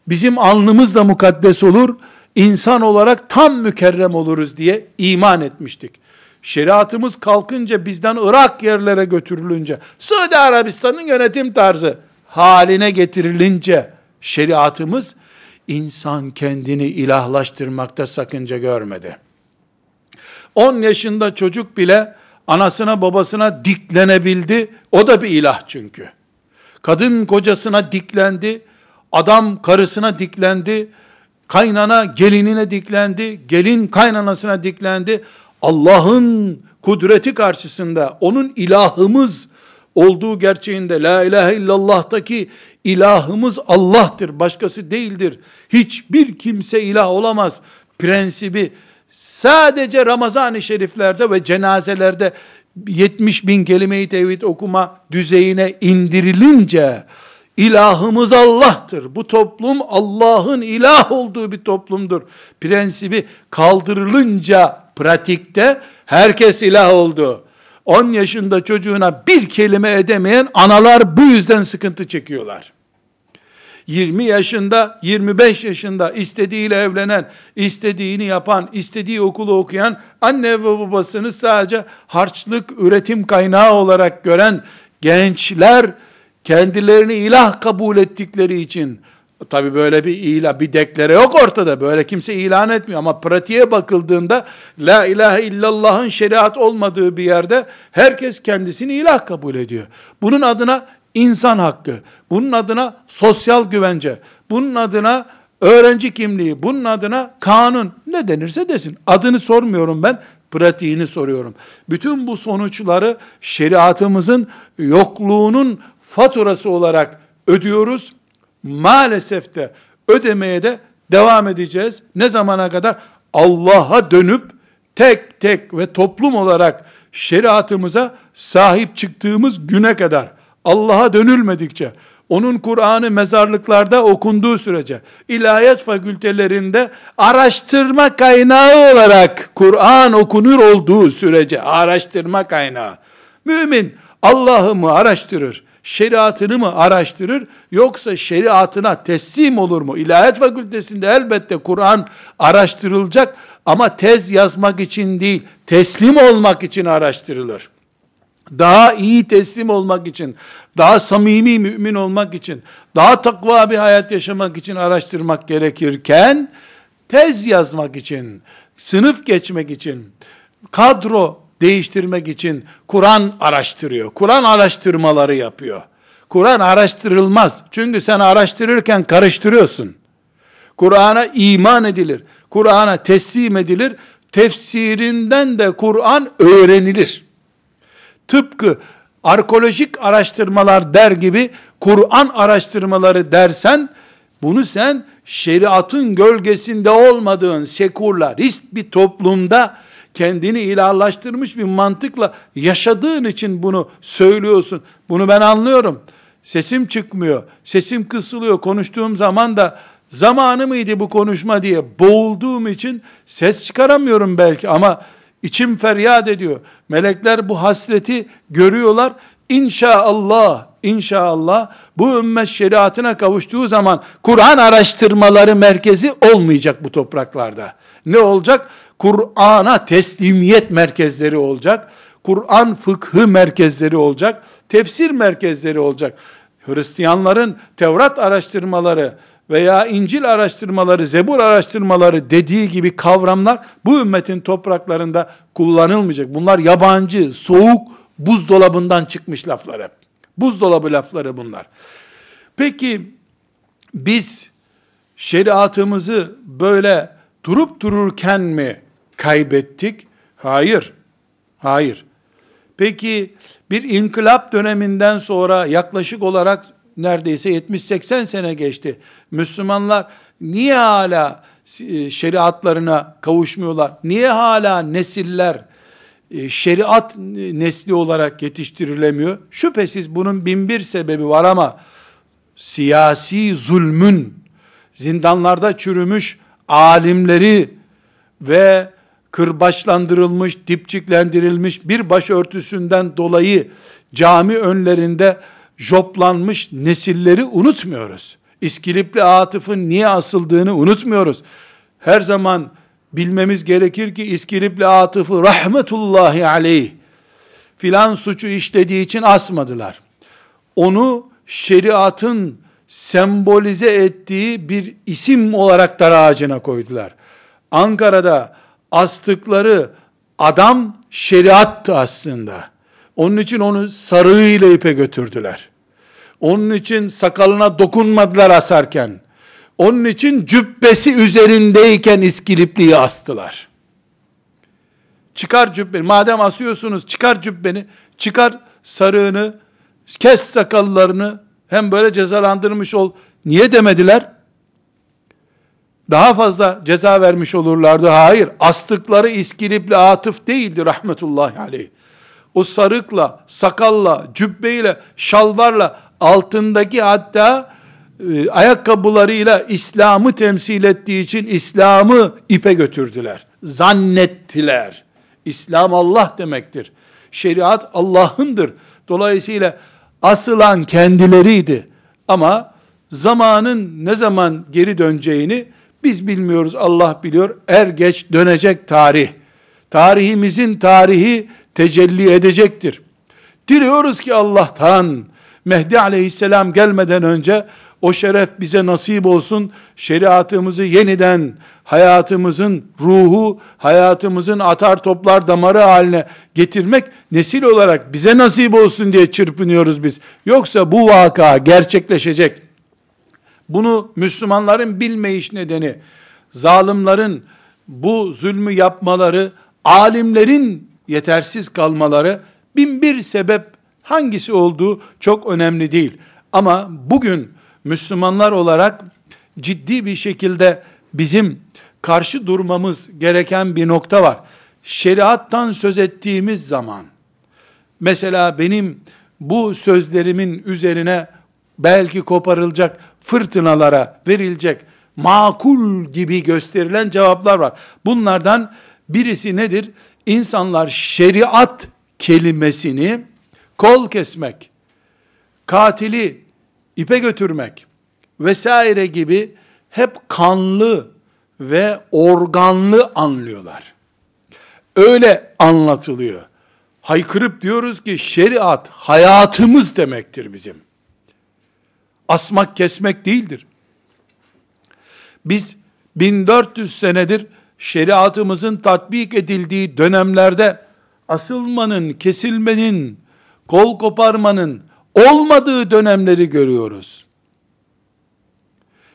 Speaker 1: Bizim alnımız da mukaddes olur. İnsan olarak tam mükerrem oluruz diye iman etmiştik. Şeriatımız kalkınca bizden Irak yerlere götürülünce, Suudi Arabistan'ın yönetim tarzı haline getirilince şeriatımız insan kendini ilahlaştırmakta sakınca görmedi. 10 yaşında çocuk bile anasına babasına diklenebildi. O da bir ilah çünkü. Kadın kocasına diklendi. Adam karısına diklendi. Kaynana gelinine diklendi. Gelin kaynanasına diklendi. Allah'ın kudreti karşısında onun ilahımız olduğu gerçeğinde la ilahe illallah'taki ilahımız Allah'tır, başkası değildir. Hiçbir kimse ilah olamaz prensibi sadece Ramazan-ı Şeriflerde ve cenazelerde 70 bin kelime-i tevhid okuma düzeyine indirilince ilahımız Allah'tır. Bu toplum Allah'ın ilah olduğu bir toplumdur. Prensibi kaldırılınca pratikte herkes ilah oldu. 10 yaşında çocuğuna bir kelime edemeyen analar bu yüzden sıkıntı çekiyorlar. 20 yaşında, 25 yaşında istediğiyle evlenen, istediğini yapan, istediği okulu okuyan, anne ve babasını sadece harçlık üretim kaynağı olarak gören gençler, kendilerini ilah kabul ettikleri için, Tabi böyle bir ilan, bir deklare yok ortada. Böyle kimse ilan etmiyor. Ama pratiğe bakıldığında La ilahe illallah'ın şeriat olmadığı bir yerde herkes kendisini ilah kabul ediyor. Bunun adına insan hakkı, bunun adına sosyal güvence, bunun adına öğrenci kimliği, bunun adına kanun ne denirse desin. Adını sormuyorum ben, pratiğini soruyorum. Bütün bu sonuçları şeriatımızın yokluğunun faturası olarak ödüyoruz. Maalesef de ödemeye de devam edeceğiz. Ne zamana kadar? Allah'a dönüp tek tek ve toplum olarak şeriatımıza sahip çıktığımız güne kadar Allah'a dönülmedikçe onun Kur'an'ı mezarlıklarda okunduğu sürece, ilahiyat fakültelerinde araştırma kaynağı olarak Kur'an okunur olduğu sürece, araştırma kaynağı. Mümin Allah'ı mı araştırır, şeriatını mı araştırır, yoksa şeriatına teslim olur mu? İlahiyat fakültesinde elbette Kur'an araştırılacak ama tez yazmak için değil, teslim olmak için araştırılır daha iyi teslim olmak için, daha samimi mümin olmak için, daha takva bir hayat yaşamak için araştırmak gerekirken, tez yazmak için, sınıf geçmek için, kadro değiştirmek için Kur'an araştırıyor. Kur'an araştırmaları yapıyor. Kur'an araştırılmaz. Çünkü sen araştırırken karıştırıyorsun. Kur'an'a iman edilir. Kur'an'a teslim edilir. Tefsirinden de Kur'an öğrenilir. Tıpkı arkeolojik araştırmalar der gibi Kur'an araştırmaları dersen bunu sen şeriatın gölgesinde olmadığın sekülerist bir toplumda kendini ilahlaştırmış bir mantıkla yaşadığın için bunu söylüyorsun. Bunu ben anlıyorum. Sesim çıkmıyor, sesim kısılıyor. Konuştuğum zaman da zamanı mıydı bu konuşma diye boğulduğum için ses çıkaramıyorum belki ama İçim feryat ediyor. Melekler bu hasreti görüyorlar. İnşallah, inşallah bu ümmet şeriatına kavuştuğu zaman Kur'an araştırmaları merkezi olmayacak bu topraklarda. Ne olacak? Kur'an'a teslimiyet merkezleri olacak. Kur'an fıkhı merkezleri olacak. Tefsir merkezleri olacak. Hristiyanların Tevrat araştırmaları, veya İncil araştırmaları, Zebur araştırmaları dediği gibi kavramlar bu ümmetin topraklarında kullanılmayacak. Bunlar yabancı, soğuk, buzdolabından çıkmış laflar hep. Buzdolabı lafları bunlar. Peki biz şeriatımızı böyle durup dururken mi kaybettik? Hayır. Hayır. Peki bir inkılap döneminden sonra yaklaşık olarak neredeyse 70-80 sene geçti. Müslümanlar niye hala e, şeriatlarına kavuşmuyorlar? Niye hala nesiller e, şeriat nesli olarak yetiştirilemiyor? Şüphesiz bunun bin bir sebebi var ama siyasi zulmün zindanlarda çürümüş alimleri ve kırbaçlandırılmış, dipçiklendirilmiş bir başörtüsünden dolayı cami önlerinde joplanmış nesilleri unutmuyoruz. İskilipli Atıf'ın niye asıldığını unutmuyoruz. Her zaman bilmemiz gerekir ki İskilipli Atıf'ı rahmetullahi aleyh filan suçu işlediği için asmadılar. Onu şeriatın sembolize ettiği bir isim olarak dar ağacına koydular. Ankara'da astıkları adam şeriattı aslında. Onun için onu sarığıyla ipe götürdüler. Onun için sakalına dokunmadılar asarken. Onun için cübbesi üzerindeyken iskilipliği astılar. Çıkar cübbeni. Madem asıyorsunuz çıkar cübbeni. Çıkar sarığını. Kes sakallarını. Hem böyle cezalandırmış ol. Niye demediler? Daha fazla ceza vermiş olurlardı. Hayır. Astıkları iskilipli atıf değildi rahmetullahi aleyh o sarıkla, sakalla, cübbeyle, şalvarla, altındaki hatta e, ayakkabılarıyla İslam'ı temsil ettiği için İslam'ı ipe götürdüler. Zannettiler. İslam Allah demektir. Şeriat Allah'ındır. Dolayısıyla asılan kendileriydi. Ama zamanın ne zaman geri döneceğini biz bilmiyoruz. Allah biliyor. Er geç dönecek tarih. Tarihimizin tarihi tecelli edecektir. Diliyoruz ki Allah'tan Mehdi aleyhisselam gelmeden önce O şeref bize nasip olsun. Şeriatımızı yeniden hayatımızın ruhu, hayatımızın atar toplar damarı haline getirmek nesil olarak bize nasip olsun diye çırpınıyoruz biz. Yoksa bu vaka gerçekleşecek. Bunu Müslümanların bilmeyiş nedeni, zalimlerin bu zulmü yapmaları, alimlerin yetersiz kalmaları, bin bir sebep hangisi olduğu çok önemli değil. Ama bugün Müslümanlar olarak ciddi bir şekilde bizim karşı durmamız gereken bir nokta var. Şeriattan söz ettiğimiz zaman, mesela benim bu sözlerimin üzerine belki koparılacak fırtınalara verilecek makul gibi gösterilen cevaplar var. Bunlardan birisi nedir? İnsanlar şeriat kelimesini kol kesmek, katili ipe götürmek vesaire gibi hep kanlı ve organlı anlıyorlar. Öyle anlatılıyor. Haykırıp diyoruz ki şeriat hayatımız demektir bizim. Asmak kesmek değildir. Biz 1400 senedir şeriatımızın tatbik edildiği dönemlerde asılmanın, kesilmenin, kol koparmanın olmadığı dönemleri görüyoruz.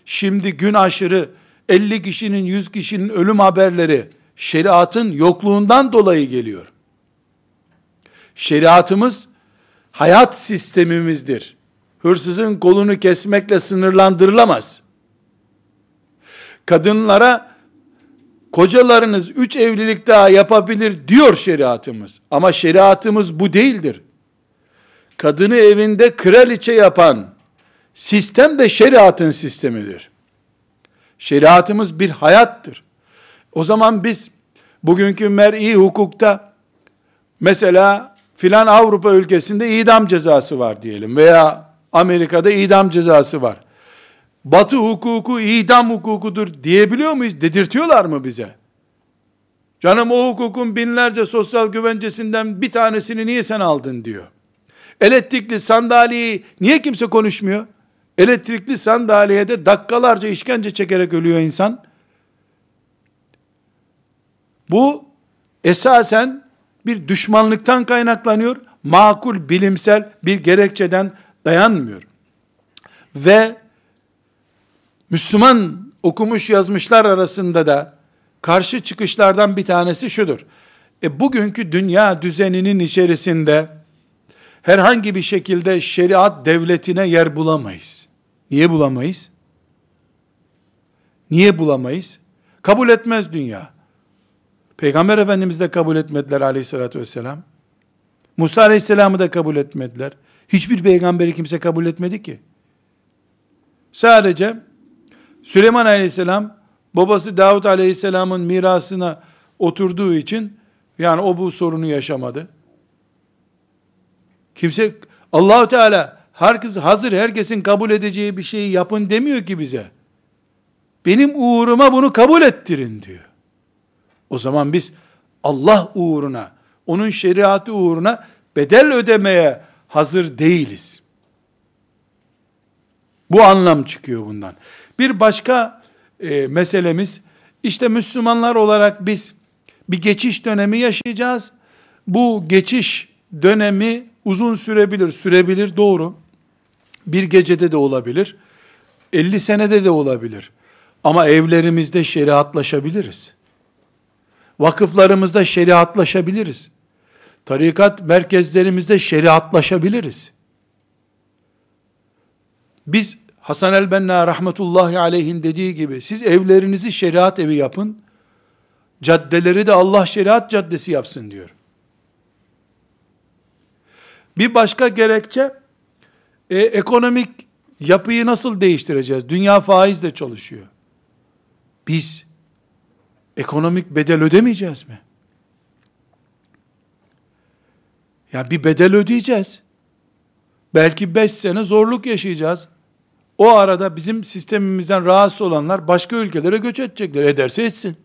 Speaker 1: Şimdi gün aşırı 50 kişinin 100 kişinin ölüm haberleri şeriatın yokluğundan dolayı geliyor. Şeriatımız hayat sistemimizdir. Hırsızın kolunu kesmekle sınırlandırılamaz. Kadınlara kocalarınız üç evlilik daha yapabilir diyor şeriatımız. Ama şeriatımız bu değildir. Kadını evinde kraliçe yapan sistem de şeriatın sistemidir. Şeriatımız bir hayattır. O zaman biz bugünkü mer'i hukukta mesela filan Avrupa ülkesinde idam cezası var diyelim veya Amerika'da idam cezası var. Batı hukuku idam hukukudur diyebiliyor muyuz? Dedirtiyorlar mı bize? Canım o hukukun binlerce sosyal güvencesinden bir tanesini niye sen aldın diyor. Elektrikli sandalyeyi niye kimse konuşmuyor? Elektrikli sandalyede dakikalarca işkence çekerek ölüyor insan. Bu esasen bir düşmanlıktan kaynaklanıyor. Makul, bilimsel bir gerekçeden dayanmıyor. Ve Müslüman okumuş yazmışlar arasında da karşı çıkışlardan bir tanesi şudur. E bugünkü dünya düzeninin içerisinde herhangi bir şekilde şeriat devletine yer bulamayız. Niye bulamayız? Niye bulamayız? Kabul etmez dünya. Peygamber Efendimiz de kabul etmediler aleyhissalatü vesselam. Musa aleyhisselamı da kabul etmediler. Hiçbir peygamberi kimse kabul etmedi ki. Sadece Süleyman aleyhisselam babası Davut aleyhisselamın mirasına oturduğu için yani o bu sorunu yaşamadı. Kimse Allahu Teala herkes hazır herkesin kabul edeceği bir şeyi yapın demiyor ki bize. Benim uğruma bunu kabul ettirin diyor. O zaman biz Allah uğruna, onun şeriatı uğruna bedel ödemeye hazır değiliz. Bu anlam çıkıyor bundan. Bir başka e, meselemiz, işte Müslümanlar olarak biz bir geçiş dönemi yaşayacağız. Bu geçiş dönemi uzun sürebilir, sürebilir doğru. Bir gecede de olabilir. 50 senede de olabilir. Ama evlerimizde şeriatlaşabiliriz. Vakıflarımızda şeriatlaşabiliriz. Tarikat merkezlerimizde şeriatlaşabiliriz. Biz Hasan el-Benna rahmetullahi aleyhin dediği gibi siz evlerinizi şeriat evi yapın. Caddeleri de Allah şeriat caddesi yapsın diyor. Bir başka gerekçe e, ekonomik yapıyı nasıl değiştireceğiz? Dünya faizle çalışıyor. Biz ekonomik bedel ödemeyeceğiz mi? Ya bir bedel ödeyeceğiz. Belki beş sene zorluk yaşayacağız. O arada bizim sistemimizden rahatsız olanlar başka ülkelere göç edecekler. Ederse etsin.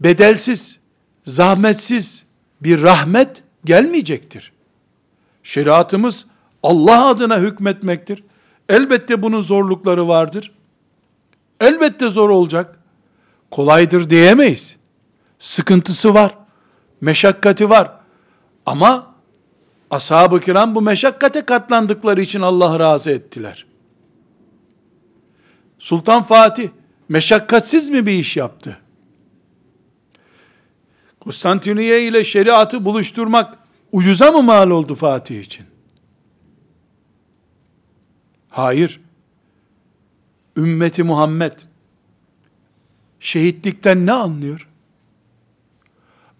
Speaker 1: Bedelsiz, zahmetsiz bir rahmet gelmeyecektir. Şeriatımız Allah adına hükmetmektir. Elbette bunun zorlukları vardır. Elbette zor olacak. Kolaydır diyemeyiz. Sıkıntısı var. Meşakkati var. Ama ashab-ı kiram bu meşakkate katlandıkları için Allah razı ettiler. Sultan Fatih meşakkatsiz mi bir iş yaptı? Konstantiniye ile şeriatı buluşturmak ucuza mı mal oldu Fatih için? Hayır. Ümmeti Muhammed şehitlikten ne anlıyor?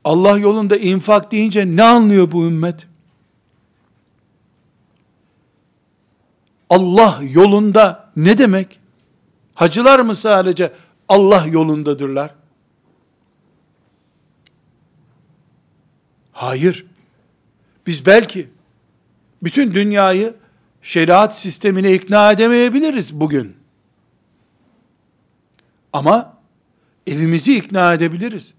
Speaker 1: Allah yolunda infak deyince ne anlıyor bu ümmet? Allah yolunda ne demek? Hacılar mı sadece Allah yolundadırlar? Hayır. Biz belki bütün dünyayı şeriat sistemine ikna edemeyebiliriz bugün. Ama evimizi ikna edebiliriz.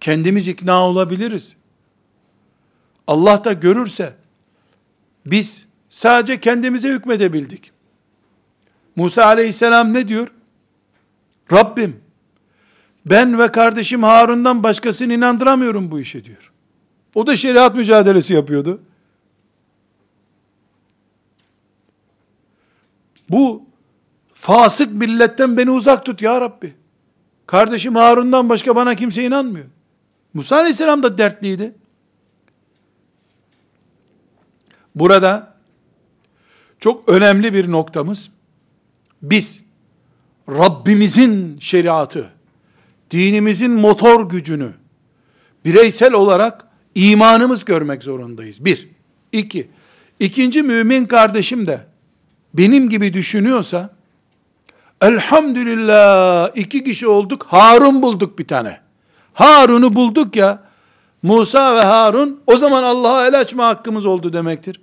Speaker 1: Kendimiz ikna olabiliriz. Allah da görürse biz sadece kendimize hükmedebildik. Musa aleyhisselam ne diyor? Rabbim ben ve kardeşim Harun'dan başkasını inandıramıyorum bu işe diyor. O da şeriat mücadelesi yapıyordu. Bu fasık milletten beni uzak tut ya Rabbi. Kardeşim Harun'dan başka bana kimse inanmıyor. Musa Aleyhisselam da dertliydi. Burada çok önemli bir noktamız biz Rabbimizin şeriatı, dinimizin motor gücünü bireysel olarak imanımız görmek zorundayız. Bir. iki. İkinci mümin kardeşim de benim gibi düşünüyorsa elhamdülillah iki kişi olduk Harun bulduk bir tane. Harun'u bulduk ya Musa ve Harun o zaman Allah'a el açma hakkımız oldu demektir.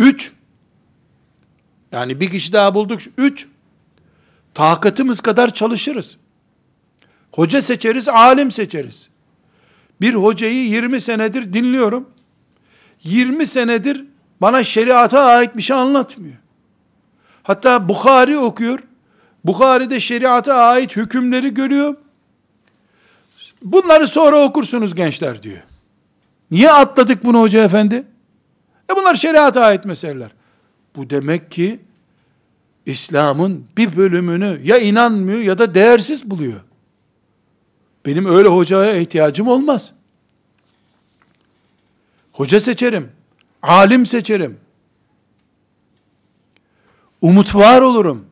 Speaker 1: Üç, yani bir kişi daha bulduk. Üç, takatımız kadar çalışırız. Hoca seçeriz, alim seçeriz. Bir hocayı 20 senedir dinliyorum. 20 senedir bana şeriata ait bir şey anlatmıyor. Hatta Bukhari okuyor. Bukhari'de şeriata ait hükümleri görüyor. Bunları sonra okursunuz gençler diyor. Niye atladık bunu hoca efendi? E bunlar şeriata ait meseleler. Bu demek ki İslam'ın bir bölümünü ya inanmıyor ya da değersiz buluyor. Benim öyle hocaya ihtiyacım olmaz. Hoca seçerim. Alim seçerim. Umut var olurum.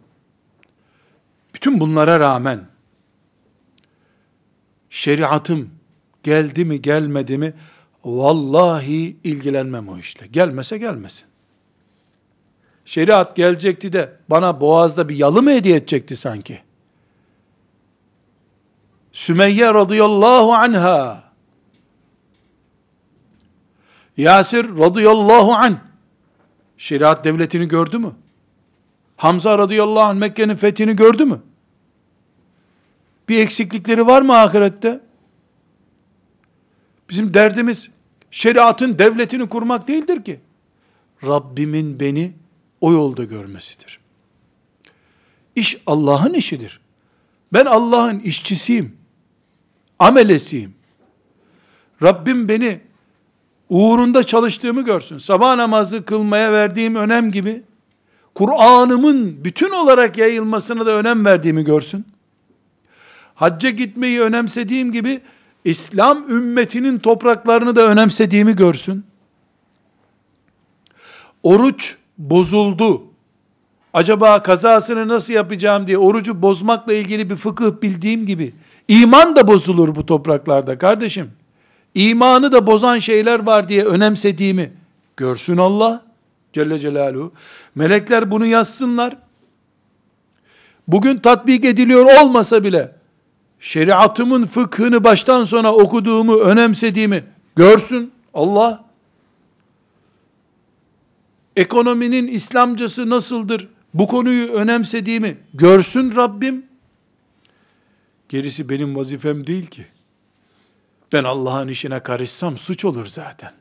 Speaker 1: Bütün bunlara rağmen şeriatım geldi mi gelmedi mi vallahi ilgilenmem o işle. Gelmese gelmesin. Şeriat gelecekti de bana boğazda bir yalı mı hediye edecekti sanki? Sümeyye radıyallahu anha Yasir radıyallahu an şeriat devletini gördü mü? Hamza radıyallahu anh Mekke'nin fethini gördü mü? Bir eksiklikleri var mı ahirette? Bizim derdimiz şeriatın devletini kurmak değildir ki. Rabbimin beni o yolda görmesidir. İş Allah'ın işidir. Ben Allah'ın işçisiyim. Amelesiyim. Rabbim beni uğrunda çalıştığımı görsün. Sabah namazı kılmaya verdiğim önem gibi Kur'an'ımın bütün olarak yayılmasına da önem verdiğimi görsün. Hacca gitmeyi önemsediğim gibi İslam ümmetinin topraklarını da önemsediğimi görsün. Oruç bozuldu. Acaba kazasını nasıl yapacağım diye orucu bozmakla ilgili bir fıkıh bildiğim gibi iman da bozulur bu topraklarda kardeşim. İmanı da bozan şeyler var diye önemsediğimi görsün Allah Celle Celaluhu. Melekler bunu yazsınlar. Bugün tatbik ediliyor olmasa bile şeriatımın fıkhını baştan sona okuduğumu, önemsediğimi görsün Allah. Ekonominin İslamcası nasıldır? Bu konuyu önemsediğimi görsün Rabbim. Gerisi benim vazifem değil ki. Ben Allah'ın işine karışsam suç olur zaten.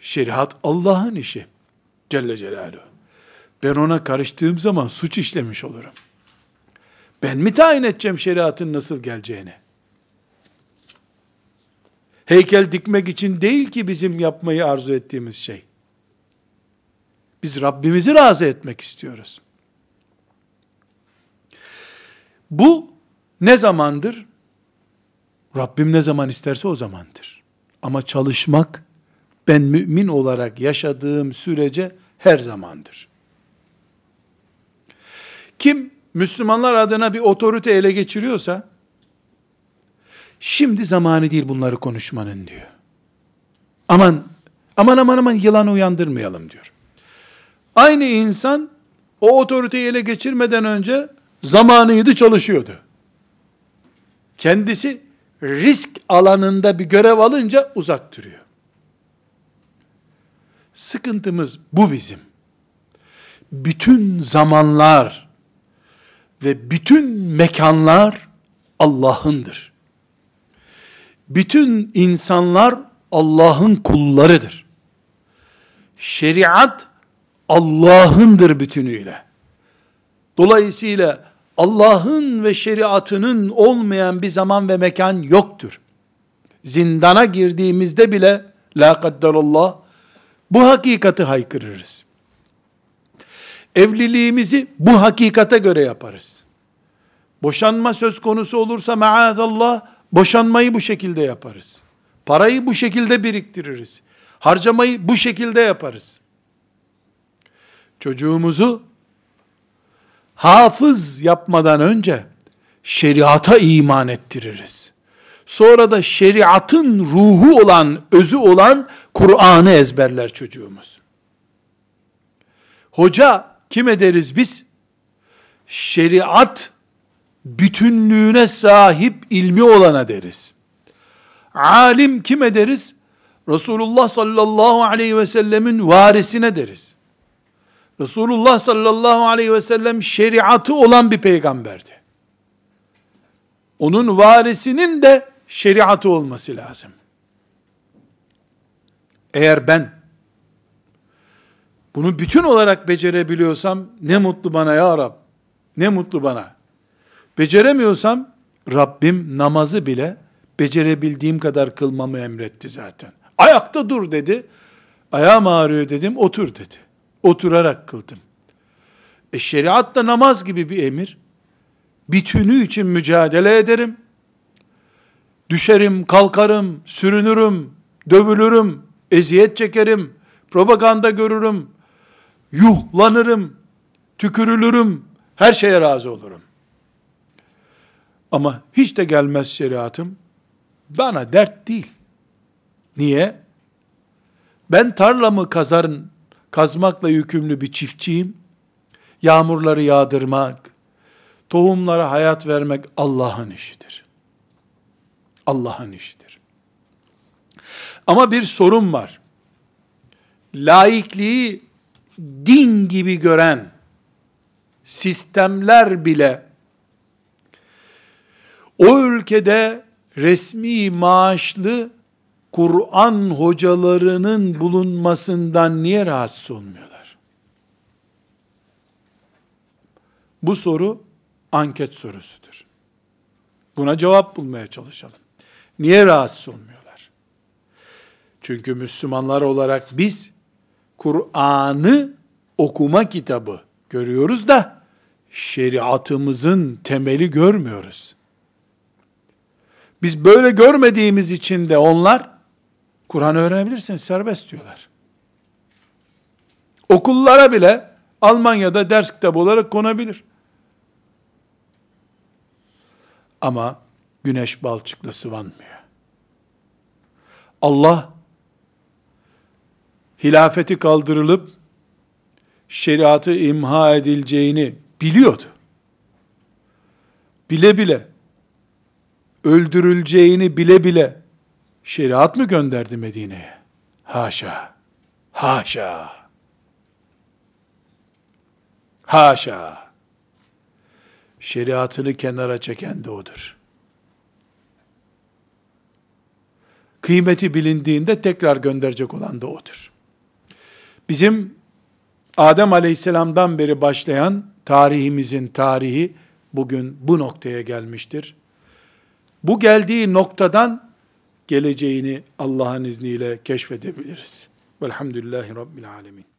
Speaker 1: Şeriat Allah'ın işi. Celle Celaluhu. Ben ona karıştığım zaman suç işlemiş olurum. Ben mi tayin edeceğim şeriatın nasıl geleceğini? Heykel dikmek için değil ki bizim yapmayı arzu ettiğimiz şey. Biz Rabbimizi razı etmek istiyoruz. Bu ne zamandır? Rabbim ne zaman isterse o zamandır. Ama çalışmak ben mümin olarak yaşadığım sürece her zamandır. Kim Müslümanlar adına bir otorite ele geçiriyorsa, şimdi zamanı değil bunları konuşmanın diyor. Aman, aman aman aman yılan uyandırmayalım diyor. Aynı insan, o otoriteyi ele geçirmeden önce zamanıydı çalışıyordu. Kendisi risk alanında bir görev alınca uzak duruyor. Sıkıntımız bu bizim. Bütün zamanlar ve bütün mekanlar Allah'ındır. Bütün insanlar Allah'ın kullarıdır. Şeriat Allah'ındır bütünüyle. Dolayısıyla Allah'ın ve şeriatının olmayan bir zaman ve mekan yoktur. Zindana girdiğimizde bile la kadderallah bu hakikati haykırırız. Evliliğimizi bu hakikate göre yaparız. Boşanma söz konusu olursa maazallah boşanmayı bu şekilde yaparız. Parayı bu şekilde biriktiririz. Harcamayı bu şekilde yaparız. Çocuğumuzu hafız yapmadan önce şeriata iman ettiririz. Sonra da şeriatın ruhu olan, özü olan Kur'an'ı ezberler çocuğumuz. Hoca kim ederiz biz? Şeriat bütünlüğüne sahip ilmi olana deriz. Alim kim ederiz? Resulullah sallallahu aleyhi ve sellemin varisine deriz. Resulullah sallallahu aleyhi ve sellem şeriatı olan bir peygamberdi. Onun varisinin de şeriatı olması lazım. Eğer ben bunu bütün olarak becerebiliyorsam ne mutlu bana ya Rab. Ne mutlu bana. Beceremiyorsam Rabbim namazı bile becerebildiğim kadar kılmamı emretti zaten. Ayakta dur dedi. Ayağım ağrıyor dedim. Otur dedi. Oturarak kıldım. E şeriat da namaz gibi bir emir. Bütünü için mücadele ederim. Düşerim, kalkarım, sürünürüm, dövülürüm, eziyet çekerim, propaganda görürüm, yuhlanırım, tükürülürüm, her şeye razı olurum. Ama hiç de gelmez şeriatım, bana dert değil. Niye? Ben tarlamı kazarın, kazmakla yükümlü bir çiftçiyim. Yağmurları yağdırmak, tohumlara hayat vermek Allah'ın işidir. Allah'ın işidir. Ama bir sorun var. Laikliği din gibi gören sistemler bile o ülkede resmi maaşlı Kur'an hocalarının bulunmasından niye rahatsız olmuyorlar? Bu soru anket sorusudur. Buna cevap bulmaya çalışalım. Niye rahatsız olmuyorlar? Çünkü Müslümanlar olarak biz Kur'an'ı okuma kitabı görüyoruz da şeriatımızın temeli görmüyoruz. Biz böyle görmediğimiz için de onlar Kur'an öğrenebilirsin serbest diyorlar. Okullara bile Almanya'da ders kitabı olarak konabilir. Ama güneş balçıkla sıvanmıyor. Allah hilafeti kaldırılıp şeriatı imha edileceğini biliyordu. Bile bile öldürüleceğini bile bile şeriat mı gönderdi Medine'ye? Haşa. Haşa. Haşa. Şeriatını kenara çeken de odur. kıymeti bilindiğinde tekrar gönderecek olan da odur. Bizim Adem aleyhisselamdan beri başlayan tarihimizin tarihi bugün bu noktaya gelmiştir. Bu geldiği noktadan geleceğini Allah'ın izniyle keşfedebiliriz. Velhamdülillahi Rabbil Alemin.